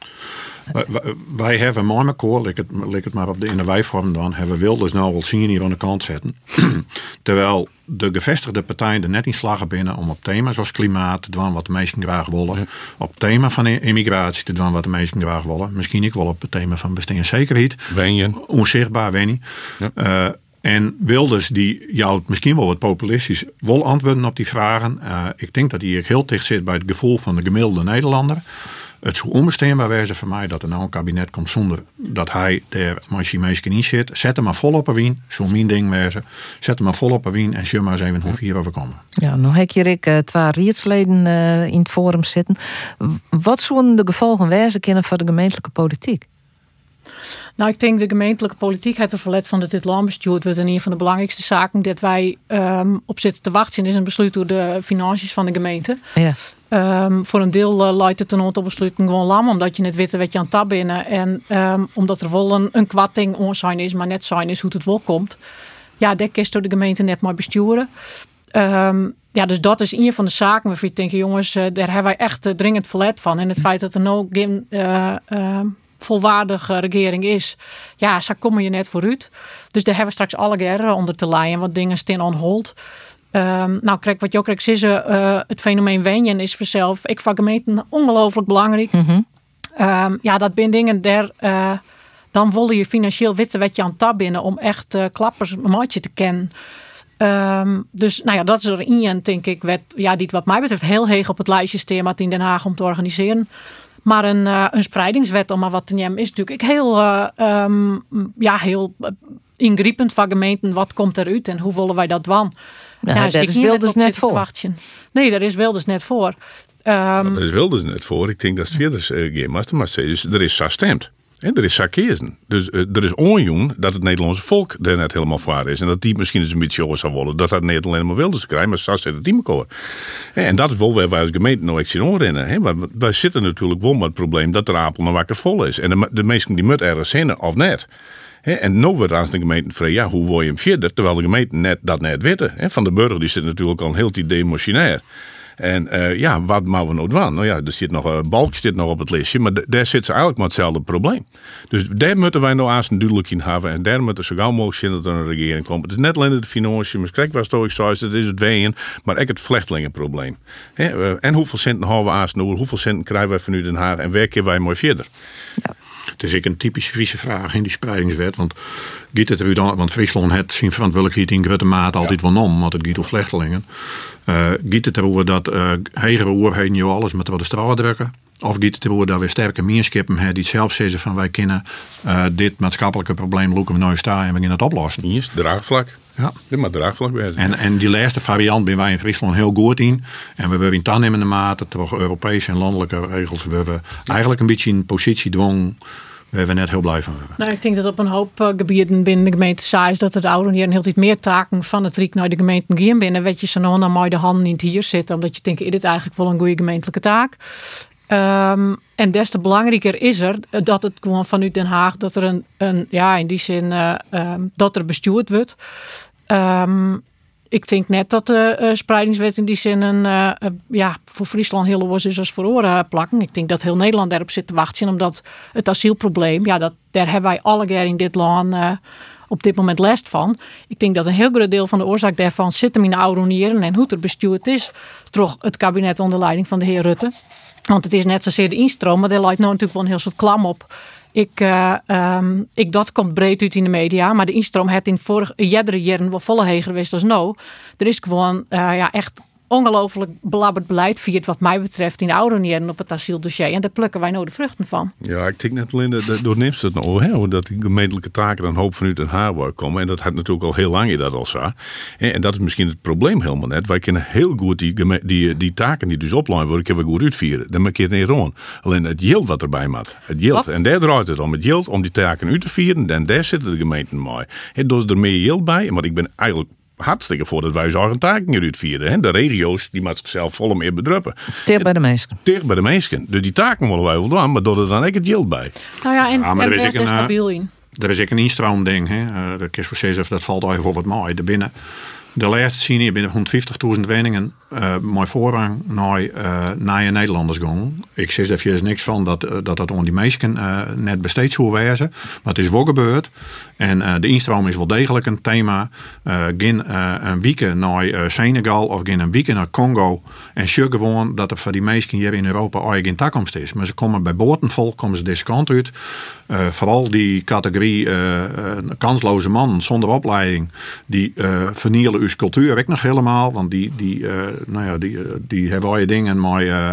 [SPEAKER 33] Wij hebben mooi met koor, lik het, lik het maar op de in de wijvorm dan, hebben Wilders nou wel zien hier aan de kant zetten. [CLEARS THROAT] Terwijl de gevestigde partijen er net in slagen binnen om op thema's zoals klimaat te doen wat de meesten graag willen. Ja. Op het thema van immigratie te doen wat de meesten graag willen. Misschien ik wel op het thema van bestaanszekerheid.
[SPEAKER 36] Wenjen.
[SPEAKER 33] Onzichtbaar wennie. Ja. Uh, en Wilders die jou misschien wel wat populistisch wil antwoorden op die vragen. Uh, ik denk dat hij heel dicht zit bij het gevoel van de gemiddelde Nederlander. Het zou onbestaanbaar wezen voor mij dat er nou een kabinet komt zonder dat hij daar meisje in zit. Zet hem maar vol op een wien, zo'n mijn ding wezen. Zet hem maar vol op een wien en zie maar eens even hoe hierover komen.
[SPEAKER 2] Ja, nog heb je ik uh, twee rietsleden uh, in het forum zitten. Wat zouden de gevolgen wezen kunnen voor de gemeentelijke politiek?
[SPEAKER 35] Nou, ik denk de gemeentelijke politiek, het verlet van dit landbestuur, wordt een van de belangrijkste zaken dat wij um, op zitten te wachten is een besluit door de financiën van de gemeente.
[SPEAKER 2] Ja.
[SPEAKER 35] Um, voor een deel uh, leidt het aantal besluiten gewoon lam, omdat je net weet wat je aan tab binnen. En um, omdat er wel een, een kwatting is, maar net zijn is hoe het wel komt. Ja, dat kist door de gemeente net maar besturen. Um, ja, dus dat is een van de zaken waarvan je denkt, jongens, uh, daar hebben wij echt uh, dringend verlet van. En het feit dat er nou geen volwaardige regering is, ja, zo kom je net vooruit. Dus daar hebben we straks alle gerren onder te leiden, wat dingen staan on hold. Um, nou, kijk, wat je ook krijgt, is uh, het fenomeen wenjen is vanzelf. Ik vind gemeenten ongelooflijk belangrijk.
[SPEAKER 2] Mm -hmm.
[SPEAKER 35] um, ja, dat ben dingen der. Uh, dan wil je financieel weten wat je aan tab binnen om echt uh, klappers een maatje te kennen. Um, dus nou ja, dat is er één, denk ik, wet, ja, die wat mij betreft heel heeg op het lijstje staat in Den Haag om te organiseren. Maar een, uh, een spreidingswet, om maar wat te nemen, is natuurlijk heel, uh, um, ja, heel ingrijpend van gemeenten. Wat komt eruit en hoe willen wij dat dan?
[SPEAKER 2] Nou, ja, daar is Wilders net voor.
[SPEAKER 35] Nee, daar is Wilders net voor. Um,
[SPEAKER 36] ja, daar is Wilders net voor. Ik denk dat het Wilders uh, geen master Dus er is zo stemt. En er is sarkezen. Dus uh, er is onjoen dat het Nederlandse volk er net helemaal voor is. En dat die misschien eens een beetje over zou willen. Dat dat niet alleen maar wilde krijgen, maar zelfs het team elkaar. En dat is wel waar wij als gemeente nou echt zien onrennen. Maar wij zitten natuurlijk wel met het probleem dat de apel nog wakker vol is. En de, de mensen die moeten ergens zinnen of net. En nu wordt aan de gemeente vrij, ja, hoe wil je hem verder? Terwijl de gemeente net, dat net weten. Van de burger die zit natuurlijk al heel tijd demotionair. En uh, ja, wat mogen we nou doen? Nou ja, er zit nog een balk zit nog op het lijstje, maar daar zit ze eigenlijk met hetzelfde probleem. Dus daar moeten wij nou aan duidelijk in hebben en daar moeten zo gauw mogelijk zien dat er een regering komt. Het is net alleen de financiën, maar kijk wat ik is, het is het ween, maar ook het vluchtelingenprobleem. He, uh, en hoeveel centen houden we aan nou, hoeveel centen krijgen wij van u Den Haag en waar kunnen wij mooi verder?
[SPEAKER 33] Het is ik een typische Friese vraag in die spreidingswet. Want giet het er dan, want Friesland heeft zijn verantwoordelijkheid in grote mate altijd wel om, want het gaat om vluchtelingen. Uh, giet het erover dat uh, hegere oorheden je alles met de straat drukken. Of giet het erover dat we sterke meerschappen hebben die zelf zeggen van wij kunnen uh, dit maatschappelijke probleem loeken we nou staan en we gaan het oplossen.
[SPEAKER 36] Hier draagvlak.
[SPEAKER 33] Ja.
[SPEAKER 36] Dit maar draagvlak bij.
[SPEAKER 33] En, en die laatste variant ben wij in Friesland heel goed in. En we hebben in toenemende mate, toch Europese en landelijke regels, we hebben eigenlijk een beetje in positie dwong waar we net heel blij van hebben.
[SPEAKER 35] Nou, ik denk dat op een hoop uh, gebieden binnen de gemeente saai is dat het oude hier een heel iets meer taken van het Riek naar de gemeente gaan binnen. Weet je, ze nog dan mooi de handen niet hier zitten, omdat je denkt, is dit eigenlijk wel een goede gemeentelijke taak? Um, en des te belangrijker is er dat het gewoon vanuit Den Haag, dat er een, een ja, in die zin, uh, um, dat er bestuurd wordt. Um, ik denk net dat de uh, spreidingswet in die zin een, uh, ja, voor Friesland heel was is als voor oren plakken. Ik denk dat heel Nederland daarop zit te wachten, omdat het asielprobleem, ja, dat, daar hebben wij alle in dit land op dit moment last van. Ik denk dat een heel groot deel van de oorzaak daarvan zit hem in de en hoe het er bestuurd is, toch het kabinet onder leiding van de heer Rutte. Want het is net zozeer de instroom, maar daar lijkt nou natuurlijk wel een heel soort klam op. Ik, uh, um, ik, dat komt breed uit in de media, maar de instroom heeft in vorige jaren wel volle heger geweest als nou. Er is gewoon uh, ja, echt ongelooflijk belabberd beleid viert wat mij betreft in de oudernieren op het asieldossier. En daar plukken wij nou de vruchten van.
[SPEAKER 36] Ja, ik denk net alleen, door neemt het nou hè, dat die gemeentelijke taken dan hoop vanuit een haar komen. En dat had natuurlijk al heel lang je dat al zo. En dat is misschien het probleem helemaal net. Wij kunnen heel goed die, die, die taken die dus opleiden worden, kunnen we goed uitvieren. Dan maak je het niet rond. Alleen het yield wat erbij moet. Het yield. En daar draait het om. Het yield om die taken uit te vieren. En daar zitten de gemeenten mooi. En dus er meer yield bij. Want ik ben eigenlijk hartstikke voor dat wij zo'n taken uitvieren. De regio's die moeten zichzelf vol meer bedruppen.
[SPEAKER 2] Tegen bij de mensen.
[SPEAKER 36] Tegen bij de mensen. Dus die taken willen wij wel doen, maar door er dan ook het yield bij.
[SPEAKER 35] Nou ja, en, ja, maar en er is er stabiel in.
[SPEAKER 33] Er is ook een instroomding. Hè. Uh, dat, dat valt even voor wat mooi. De binnen de laatste zien hier binnen 150.000 woningen uh, mooi voorrang naar, uh, naar Nederlanders gaan. Ik zeg juist niks van dat, uh, dat dat onder die uh, net besteed zou wezen. Maar het is wel gebeurd. En de instroom is wel degelijk een thema. Geen een week naar Senegal of geen een week naar Congo. En zie gewoon dat er voor die meisjes hier in Europa eigenlijk geen toekomst is. Maar ze komen bij boortenvol, komen ze deze uit. vooral die categorie kansloze mannen zonder opleiding. Die vernielen uw cultuur ook nog helemaal. Want die, die nou ja, die, die dingen maar uh,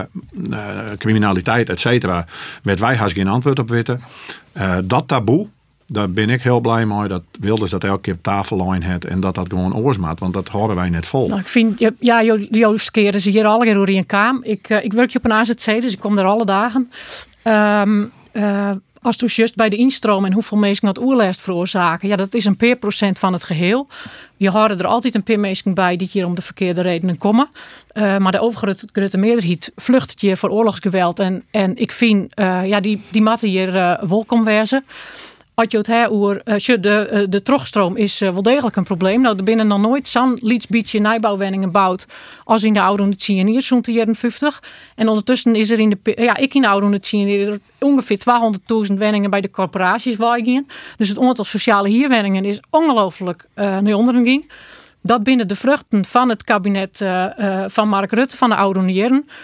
[SPEAKER 33] criminaliteit, et cetera. Met wij haast geen antwoord op weten. Uh, dat taboe, daar ben ik heel blij mee. Dat Wilders dat elke keer op tafel het en dat dat gewoon oorsmaat. Want dat houden wij net vol.
[SPEAKER 35] Nou, ik vind, ja, Joost keren ze hier alle keer in Kaam. Ik, ik werk je op een AZC, dus ik kom daar alle dagen. Um, als toen juist bij de instroom en hoeveel mensen dat oerlijst veroorzaken, ja, dat is een per procent van het geheel. Je houden er altijd een paar mensen bij die hier om de verkeerde redenen komen. Uh, maar de overgrote meerderheid vlucht hier voor oorlogsgeweld. En, en ik vind, uh, ja, die, die matten hier uh, welkom. Het hebt de, de trogstroom is wel degelijk een probleem. Nou, er binnen nog nooit zo'n lietsbietje nijbouwwenningen bouwd als in de oude hier zo'n jaren 50. En ondertussen is er in de, ja, ik in de ongeveer 200.000 wenningen bij de corporaties waaien. Dus het aantal sociale hierwenningen is ongelooflijk uh, naar onderen ging. Dat binnen de vruchten van het kabinet van Mark Rutte, van de oude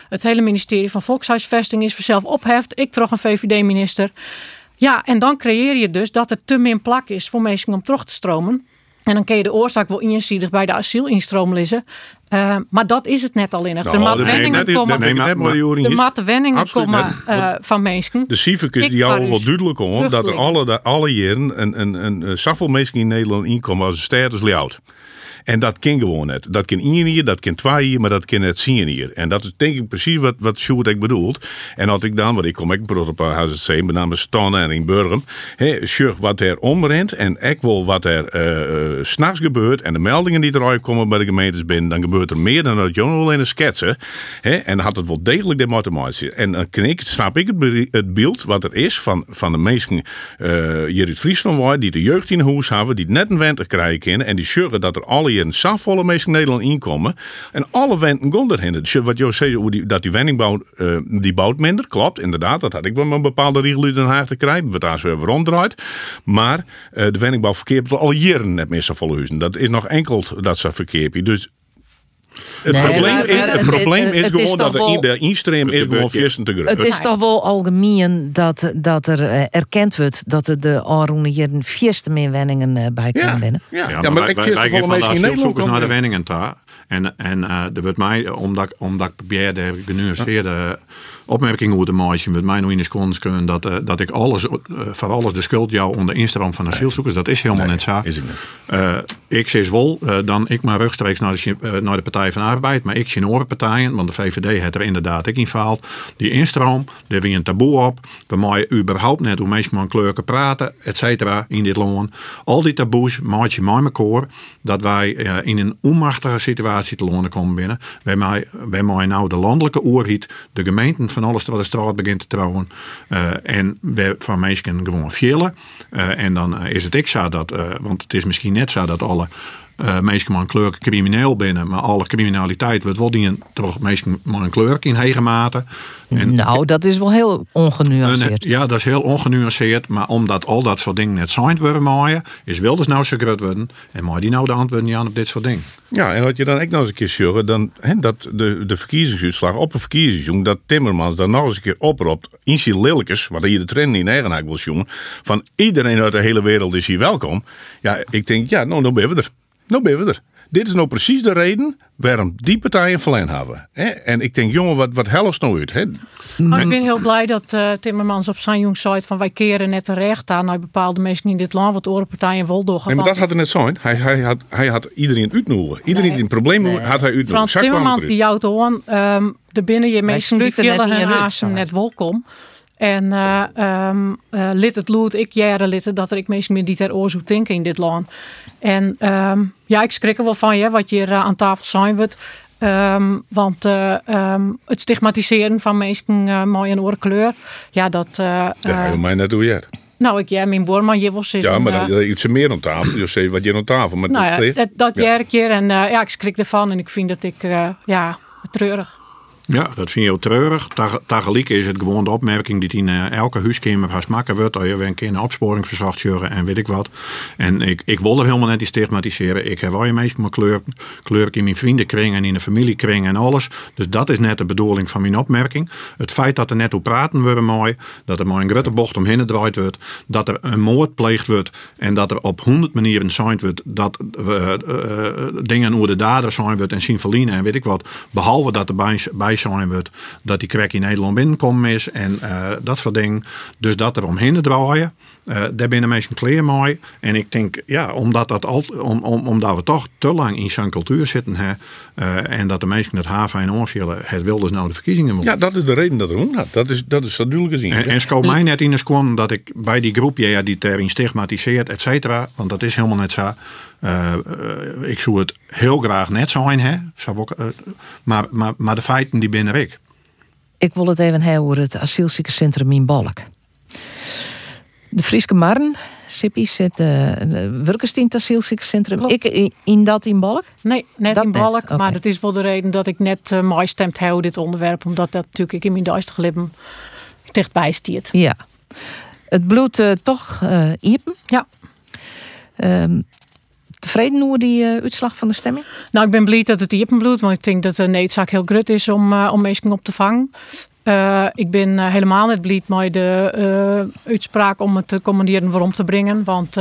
[SPEAKER 35] Het hele ministerie van Volkshuisvesting is vanzelf opheft. Ik trog een VVD-minister. Ja, en dan creëer je dus dat er te min plak is voor mensen om terug te stromen. En dan kun je de oorzaak wel inzichtig bij de asielinstroom lezen. Uh, maar dat is het net al in. Nou, de matwenningen komen, de matwenningen komen uh, van mensen.
[SPEAKER 36] De cijfers die jou wel duidelijk om dat er alle, alle jaren een, een, een, een mensen in Nederland inkomen als een ster is en dat kan gewoon net. Dat kan één hier, dat kan twee hier, maar dat kan het zien hier. En dat is denk ik precies wat, wat Sjoerd ik bedoelt. En had ik dan, want ik kom ook op HZC, met name Stan en in Burgum. Sjoerd wat er omrent en ik wil wat er uh, s'nachts gebeurt. En de meldingen die eruit komen bij de gemeentes binnen, dan gebeurt er meer dan dat Jon alleen een schetsen. Hè? En dan had het wel degelijk de motivatie. En dan kan ik, snap ik het, beeld wat er is van, van de mensen uh, hier in Friesland, die de jeugd in huis hebben, die net een winter krijgen en die zorgen dat er alle een safvolle mensen in Nederland inkomen. En alle wenden gaan erheen. Dus wat je zei, dat die wenningbouw, uh, die bouwt minder. Klopt, inderdaad. Dat had ik wel een bepaalde regel in Den Haag te krijgen. Wat daar zo weer ronddraait. Maar uh, de wenningbouw verkeert al jaren net meer zo volle huizen. Dat is nog enkel dat ze verkeerd. Dus Het
[SPEAKER 2] Nee,
[SPEAKER 36] probleem
[SPEAKER 2] maar-
[SPEAKER 36] is,
[SPEAKER 2] maar
[SPEAKER 36] het
[SPEAKER 2] het-
[SPEAKER 36] probleem
[SPEAKER 2] het-
[SPEAKER 36] is
[SPEAKER 2] het is
[SPEAKER 36] gewoon dat
[SPEAKER 2] wel-
[SPEAKER 36] de instream is gewoon viersen te groot.
[SPEAKER 2] Het is toch wel algemeen dat, dat er eh, erkend wordt dat er de Aroene hier een vierste meer wenningen eh, bij kunnen binnen.
[SPEAKER 36] Ja,
[SPEAKER 33] Ja,
[SPEAKER 36] maar
[SPEAKER 33] maar
[SPEAKER 36] ik
[SPEAKER 33] wij,
[SPEAKER 36] vind het wel in Nederland
[SPEAKER 33] naar de wenningen daar. En, en eh er wordt mij, omdat, ik- omdat ik probeer de genuanceerde opmerking hoe te maken, wordt mij nog in de seconde kunnen dat, eh, dat ik alles, eh, voor alles de schuld jou onder instroom van asielzoekers. Dat is helemaal niet zo.
[SPEAKER 36] Is het niet.
[SPEAKER 33] Eh, ik zeg wel, eh, dan ik maar rechtstreeks naar de, eh, naar de Partij van de Arbeid, maar ik zie andere partijen, want de VVD heeft er inderdaad ook in faalt. Die instroom, daar weer een taboe op. We mogen überhaupt net hoe mensen met kleuren praten, et cetera, in dit land. Al die taboes maak je met elkaar dat wij eh, in een onmachtige situatie te lonen komen binnen. Wij mogen wij nou de landelijke oorhiet, de gemeenten van alles wat de straat begint te trouwen. eh, en we van mensen gewoon villen. Eh, en dan eh, is het ik zo dat, want het is misschien net zo dat alle eh mensen met een kleur crimineel binnen, maar alle criminaliteit wordt wel die toch mensen met een kleur in hege mate. En
[SPEAKER 2] nou, dat is wel heel ongenuanceerd.
[SPEAKER 33] ja, dat is heel ongenuanceerd, maar omdat al dat soort dingen net signed worden maaien, is Wilders nou zo groot worden en maar die nou de antwoorden niet aan op dit soort dingen.
[SPEAKER 36] Ja, en wat je dan ook nog eens een keer zorgen, dan hè, dat de, de verkiezingsuitslag op een verkiezingsjong, dat Timmermans dan nog eens een keer oproept, in zijn lillikes, wat hier de trend in eigenaar wil jongen, van iedereen uit de hele wereld is hier welkom. Ja, ik denk, ja, nou, dan ben we er. Nou ben we er. Dit is nou precies de reden waarom die partijen verleen hebben. Hè? En ik denk, jongen, wat, wat helft nou uit? Hè?
[SPEAKER 35] Maar ik ben heel blij dat eh, Timmermans op zijn jong zei van wij keren net terecht aan naar bepaalde mensen in dit land, wat andere partijen wel doorgaan.
[SPEAKER 36] Nee, maar dat had er net zijn. Hij, hij, had, hij had iedereen uitnodigen. Iedereen die een probleem had, had hij uitnodigen.
[SPEAKER 35] Frans Timmermans die jouwt aan, ehm er binnen je mensen die willen
[SPEAKER 2] niet
[SPEAKER 35] hun
[SPEAKER 2] zei
[SPEAKER 35] net welkom. En eh ehm eh, lid het lood, ik jaren lid dat er ik mensen meer die ter oorzoek denken in dit land. En ehm, ja, ik schrik er wel van je, wat je hier aan tafel zijn wordt. Want het stigmatiseren van mensen uh, mooi en oorkleur, ja, dat. eh,
[SPEAKER 36] Ja, mij net doe je het.
[SPEAKER 35] nou, ik jij mijn boorman, je was
[SPEAKER 36] Ja, maar dat, dat iets meer aan tafel. Je zei wat je aan tafel. Maar
[SPEAKER 35] nou ja,
[SPEAKER 36] dat,
[SPEAKER 35] dat,
[SPEAKER 36] Ja.
[SPEAKER 35] keer en eh, ja, ik schrik ervan en ik vind dat ik, ja, treurig.
[SPEAKER 33] Ja, dat vind je heel treurig. Tegelijk is het gewoon de opmerking die in eh, elke huiskamer has maken wordt. Dat je weer een keer een opsporing verzacht en weet ik wat. En ik, ik wil er helemaal net die stigmatiseren. Ik heb wel je meestal mijn kleur, kleur in mijn vriendenkring en in de familiekring en alles. Dus dat is net de bedoeling van mijn opmerking. Het feit dat er net hoe praten we mooi. Dat er maar een grote bocht omheen gedraaid wordt. Dat er een moord pleegd wordt. En dat er op honderd manieren zijn wordt. Dat eh, dingen hoe de dader zijn wordt en symfoline en weet ik wat. Behalve dat er bij, bij zijn wordt dat die crack in Nederland binnenkomen is. En eh, dat soort dingen. Dus dat er omheen te draaien. eh daar binnen mensen kleer mooi. En ik denk, ja, omdat, dat alt, om, om, omdat we toch te lang in zijn cultuur zitten. Hè, eh, en dat de mensen het haven en. Het wil dus nou de verkiezingen.
[SPEAKER 36] Ja, dat is de reden dat gaat. Dat is, dat is duidelijk gezien.
[SPEAKER 33] En, en schoot mij net in de seconde dat ik bij die groep ja, die erin stigmatiseert, et cetera. Want dat is helemaal net zo. Eh, eh, ik zou het heel graag net zijn, hè. Zou ook, eh, maar, maar, maar de feiten die binnen ik.
[SPEAKER 2] Ik wil het even hebben over het asielziekencentrum in Balk. De Frieske Marn, Sippie, zit uh, werkers in het asielziekencentrum. Ik in, in dat in Balk?
[SPEAKER 35] Nee, net
[SPEAKER 2] Dat
[SPEAKER 35] in
[SPEAKER 2] net,
[SPEAKER 35] Balk. Maar dat is wel de reden dat ik net uh, mooi stemd heb dit onderwerp. Omdat dat natuurlijk ik in mijn duistere lippen dichtbij stiert.
[SPEAKER 2] Ja. Het bloed uh, toch uh, iepen?
[SPEAKER 35] Ja.
[SPEAKER 2] Um, tevreden over die uh, uitslag van de stemming?
[SPEAKER 35] Nou, ik ben blij dat het iepen bloedt. Want ik denk dat de noodzaak heel groot is om, uh, om mensen op te vangen. Uh, ik ben uh, helemaal niet blij met de uh, uitspraak om het te commanderen waarom te brengen. Want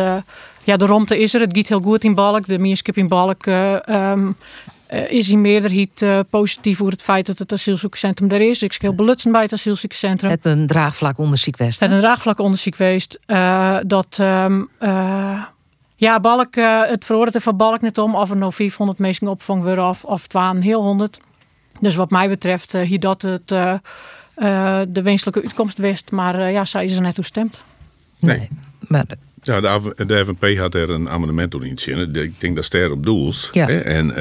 [SPEAKER 35] ja, de romte is er. Het gaat heel goed in Balk. De meerskip in Balk um, is in meerderheid positief over het feit dat het asielzoekerscentrum er is. Ik scheel belutsen bij het asielzoekerscentrum.
[SPEAKER 2] Het een draagvlak onderzoek geweest.
[SPEAKER 35] Het een draagvlak onderzoek geweest. dat... Um, ja, Balk, het veroordeelde van Balk net om of er nou 500 mensen opvangen worden of, of het waren heel 100. Dus wat mij betreft, uh, hier dat het uh, uh, de wenselijke uitkomst wist. Maar ja, zij is er net toe stemt.
[SPEAKER 2] Nee. nee. Maar...
[SPEAKER 36] Ja, de, de FNP had er een amendement toen in zin. Ik denk dat ster op doels.
[SPEAKER 2] Ja.
[SPEAKER 36] Hè? En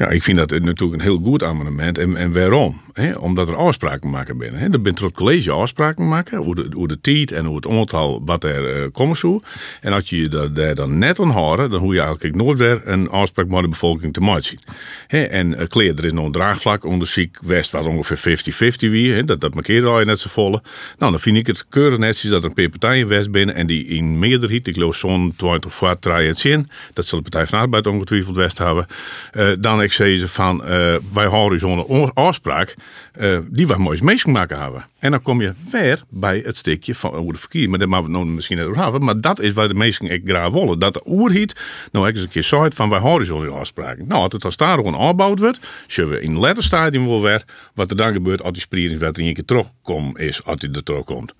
[SPEAKER 36] ja, ik vind dat natuurlijk een heel goed amendement. En, en waarom? Hè? Omdat er afspraken maken binnen. Er bent het college afspraken maken hoe de, hoe de tijd en hoe het aantal wat er uh, komen zou. En als je je daar dan net aan houden, dan hoe je eigenlijk nooit weer een afspraak met de bevolking te maken zien. En uh, er is nog een draagvlak onder ziek West, wat ongeveer 50-50 wie. Dat, dat markeert al je net zo volle. Nou, dan vind ik het keurig netjes dat er een paar partijen West binnen en die in meerderheid, ik geloof zo'n 20 of wat draaien zin, dat zal de Partij van Arbeid ongetwijfeld West hebben. Uh, dan ik ze van, eh, wij houden zo'n afspraak, eh, die we moois meegemaakt hebben. En dan kom je weer bij het stukje van hoe de verkeer, maar daar maken we nou misschien net over hebben, maar dat is waar de meesten ik graag willen. Dat de oerhiet, nou eens een keer zei van, wij zo'n afspraken. Nou, als het als daar gewoon aangebouwd wordt, zullen we in het letterstadium wel weer, wat er dan gebeurt als die spieringswet er een keer terugkomt is, als die er terugkomt.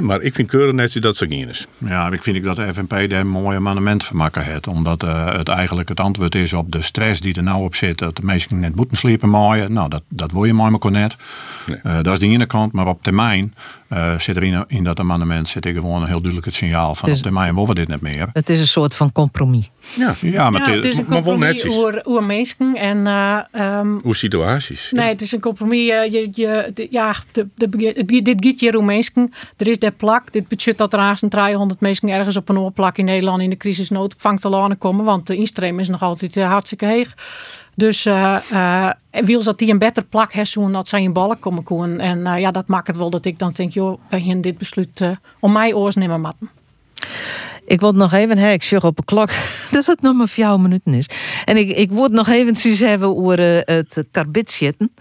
[SPEAKER 36] Maar ik vind keurig net dat zo geen is.
[SPEAKER 33] Ja, ik vind ik dat de FNP daar een mooi amendement van maken heeft. Omdat eh, het eigenlijk het antwoord is op de stress die er nou op zit. Dat de mensen net moeten sliepen maaien. Nou, dat, dat wil je mooi maar net. Eh, dat is de ene kant. Maar op termijn eh, zit er in, in dat amendement zit er gewoon een heel duidelijk het signaal van
[SPEAKER 2] Dus-
[SPEAKER 33] op termijn willen we dit niet meer.
[SPEAKER 2] Het is een soort van compromis.
[SPEAKER 36] Ja,
[SPEAKER 33] ja maar,
[SPEAKER 35] Ja, het is een compromis over, over mensen. En
[SPEAKER 36] Hoe situaties.
[SPEAKER 35] Nee, het is een compromis. eh, Je, je, de- ja, de, dit giet je mensen. Er is der plak. Dit budget dat er aan 300 mensen ergens op een oorplak in Nederland in de crisisnoodopvang te laten komen. Want de instroom is nog altijd hartstikke heeg. Dus eh, wil dat die een beter plak hebben, dat zij in ballen komen komen. En eh, ja, dat maakt het wel dat ik dan denk, joh, wij gaan dit besluit om mij oors nemen matten.
[SPEAKER 2] Ik wil nog even, hè, ik zeg op een klok [LAUGHS] dat het nog maar vier minuten is. En ik, ik wil nog eventjes hebben over het karbitsjitten.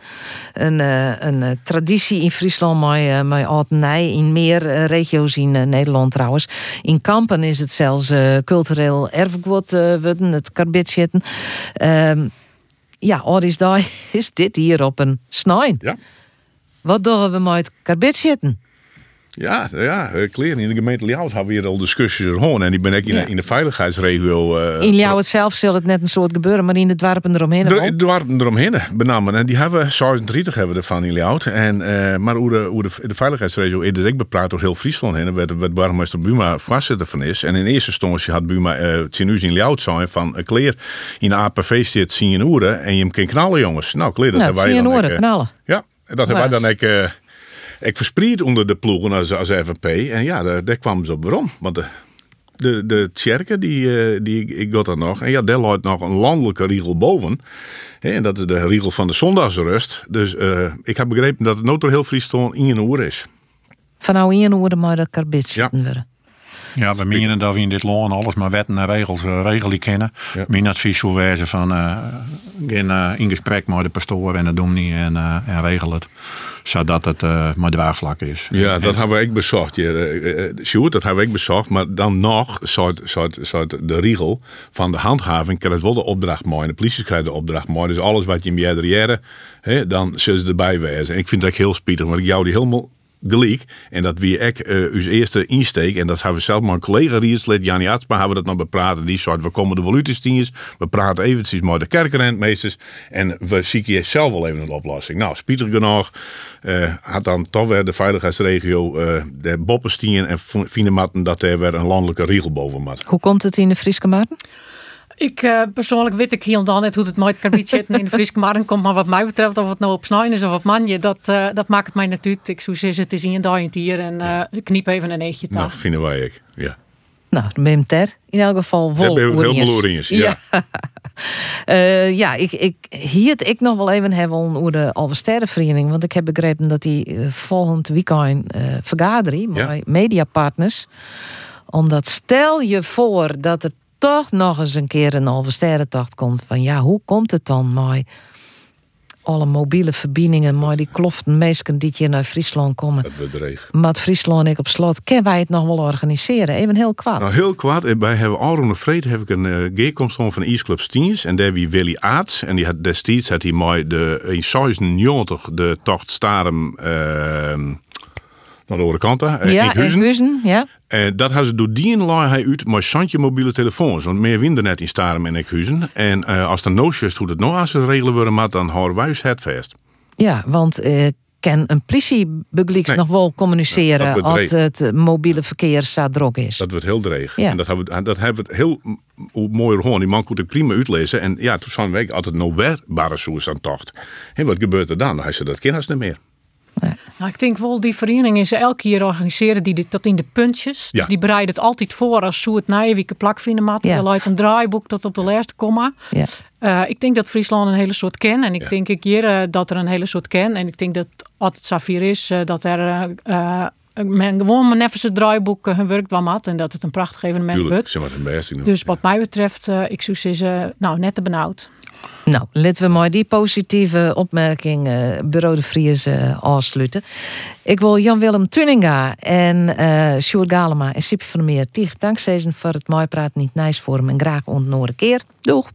[SPEAKER 2] Een, een traditie in Friesland, uh, maar altijd in meer regio's in Nederland trouwens. In Kampen is het zelfs cultureel erfgoed, worden, het karbitsjitten. Ehm, ja, Oris daar [LAUGHS] is dit hier op een snijn.
[SPEAKER 36] Ja.
[SPEAKER 2] Wat doen we met het karbitsjitten?
[SPEAKER 36] Ja, ja, eh, kleren. In de gemeente Ljouwt hebben we hier al discussies over. En ik ben ook in,
[SPEAKER 2] Ja.
[SPEAKER 36] de, in de veiligheidsregio. eh,
[SPEAKER 2] In Ljouwt zelf zal het net een soort gebeuren, maar in de dwarpen eromheen. wel.
[SPEAKER 36] Er waren eromheen, benamen. En die hebben 36 hebben we ervan in Ljouwt. En, eh, maar hoe de, hoe de, de veiligheidsregio eerder ik bepraat door heel Friesland heen. Werd burgemeester Buma voorzitter van is. En in eerste instantie had Buma eh het in Ljouwt zijn van een kleer in de APV zit zien in oeren. En je hem kan knallen jongens. Nou kleer, dat
[SPEAKER 2] Nou,
[SPEAKER 36] hebben wij
[SPEAKER 2] je
[SPEAKER 36] dan
[SPEAKER 2] oren
[SPEAKER 36] eh,
[SPEAKER 2] knallen.
[SPEAKER 36] Ja, dat hebben wij dan eh, ik verspreid onder de ploegen als, als FNP. En ja, daar, daar kwamen ze op waarom. Want de, de, de Tjerke, die, eh, die ik got er nog. En ja, daar loopt nog een landelijke riegel boven. En dat is de riegel van de zondagsrust. Dus eh, ik heb begrepen dat het nooit door heel Friesland in een oer is.
[SPEAKER 2] Van nou in oren maar dat karbitsjitten worden.
[SPEAKER 33] Ja, we menen dat we in dit land alles maar wetten en regels uh, regelen kennen. Mijn advies zou wezen van uh, gaan uh, in gesprek met de pastoor en de dominee en, en regel het. Zodat het maar draagvlak is.
[SPEAKER 36] Ja, dat hebben we ook bezocht. Sjoerd, dat hebben we ook bezocht. Maar dan nog zou de riegel van de handhaving krijgt het wel de opdracht mooi. En de politie krijgt de opdracht mooi. Dus alles wat je meer jaren, dan zullen ze erbij wezen. En ik vind dat heel spietig, want ik jou die helemaal gelijk. En dat wie ik uh, uw eerste insteek. En dat hebben we zelf maar een collega Rierslid, Jani Atsma, hebben we dat nog bepraten. Die soort, we komen de valutestieners. We praten eventjes met de kerkenrentmeesters. En we zieken zelf wel even een oplossing. Nou, spietig genoeg. Uh, had dan toch weer de veiligheidsregio uh, de boppenstien en Fienematten dat er weer een landelijke riegel boven mat.
[SPEAKER 2] Hoe komt het in de Frieske Maarten?
[SPEAKER 35] Ik uh, persoonlijk weet ik hier en dan net hoe het nooit karbietje in de Friese markt komt. Maar wat mij betreft, of het nou op snijn is of op manje, dat, uh, dat maakt het mij natuurlijk. Ik het is in een hier en uh, kniep even een eetje
[SPEAKER 36] Nou, vinden wij ik, ja.
[SPEAKER 2] Nou, dan ben je hem ter. In elk geval vol
[SPEAKER 36] ja, heel oranjes, ja.
[SPEAKER 2] Ja, uh, [LAUGHS] ja ik, ik hier ik nog wel even hebben over de Alversterrenvereniging. Want ik heb begrepen dat die volgend weekend uh, vergadering ja. met mediapartners. Omdat stel je voor dat er toch nog eens een keer een Alversterrentocht komt. Van ja, hoe komt het dan maar alle mobiele verbindingen, maar die kloften meesten die hier naar Friesland komen.
[SPEAKER 36] Het bedreig.
[SPEAKER 2] Maar Friesland en ik op slot, kunnen wij het nog wel organiseren? Even heel kwaad.
[SPEAKER 36] Nou, heel kwaad. Bij hebben Alron Vreed heb ik een uh, geerkomst van de East Club Stiens. En daar wie Willy Aarts. En die had destijds had hij mooi de in 96 de tocht Starem uh, naar de andere kant. Uh,
[SPEAKER 2] ja, in Huizen. Huizen ja.
[SPEAKER 36] En dat hebben ze door die hij uit maar Santje mobiele telefoons. Want meer winden net in Starem en Ekhuizen. En uh, als er no hoe het nou als het regelen worden, maar dan houden wij het vast.
[SPEAKER 2] Ja, want uh, kan een politiebegeliks nee. nog wel communiceren ja, als het mobiele verkeer zo is.
[SPEAKER 36] Dat wordt heel dreig. Ja. En dat hebben, we, dat hebben we heel mooi gehoord. Die man kon het prima uitlezen. En ja, toen zijn we altijd nou soes aan tocht. En wat gebeurt er dan? Dan hij ze dat kennis niet meer.
[SPEAKER 35] Ja. Nou, ik denk wel, die vereniging is elke keer organiseren die dit tot in de puntjes. Ja. Dus die bereiden het altijd voor als zo het naaiwieke plak vinden mat. Ja. Je luidt een draaiboek tot op de laatste komma.
[SPEAKER 2] Ja.
[SPEAKER 35] Uh, ik denk dat Friesland een hele soort ken. En ik ja. denk ik hier uh, dat er een hele soort ken. En ik denk dat als het Safir is, uh, dat er men gewoon mijn neffense draaiboek hun werkt wel mat. En dat het een prachtig evenement wordt. Dus wat mij betreft, eh, ik zou zeggen, nou, net te benauwd.
[SPEAKER 2] Nou, laten we maar die positieve opmerking eh Bureau de Vries eh, afsluiten. Ik wil Jan-Willem Tuninga en eh Sjoerd Galema en Sip van der Meer tegen dankzij voor het mooi praten niet nice forum en graag ontnoren keer. Doeg!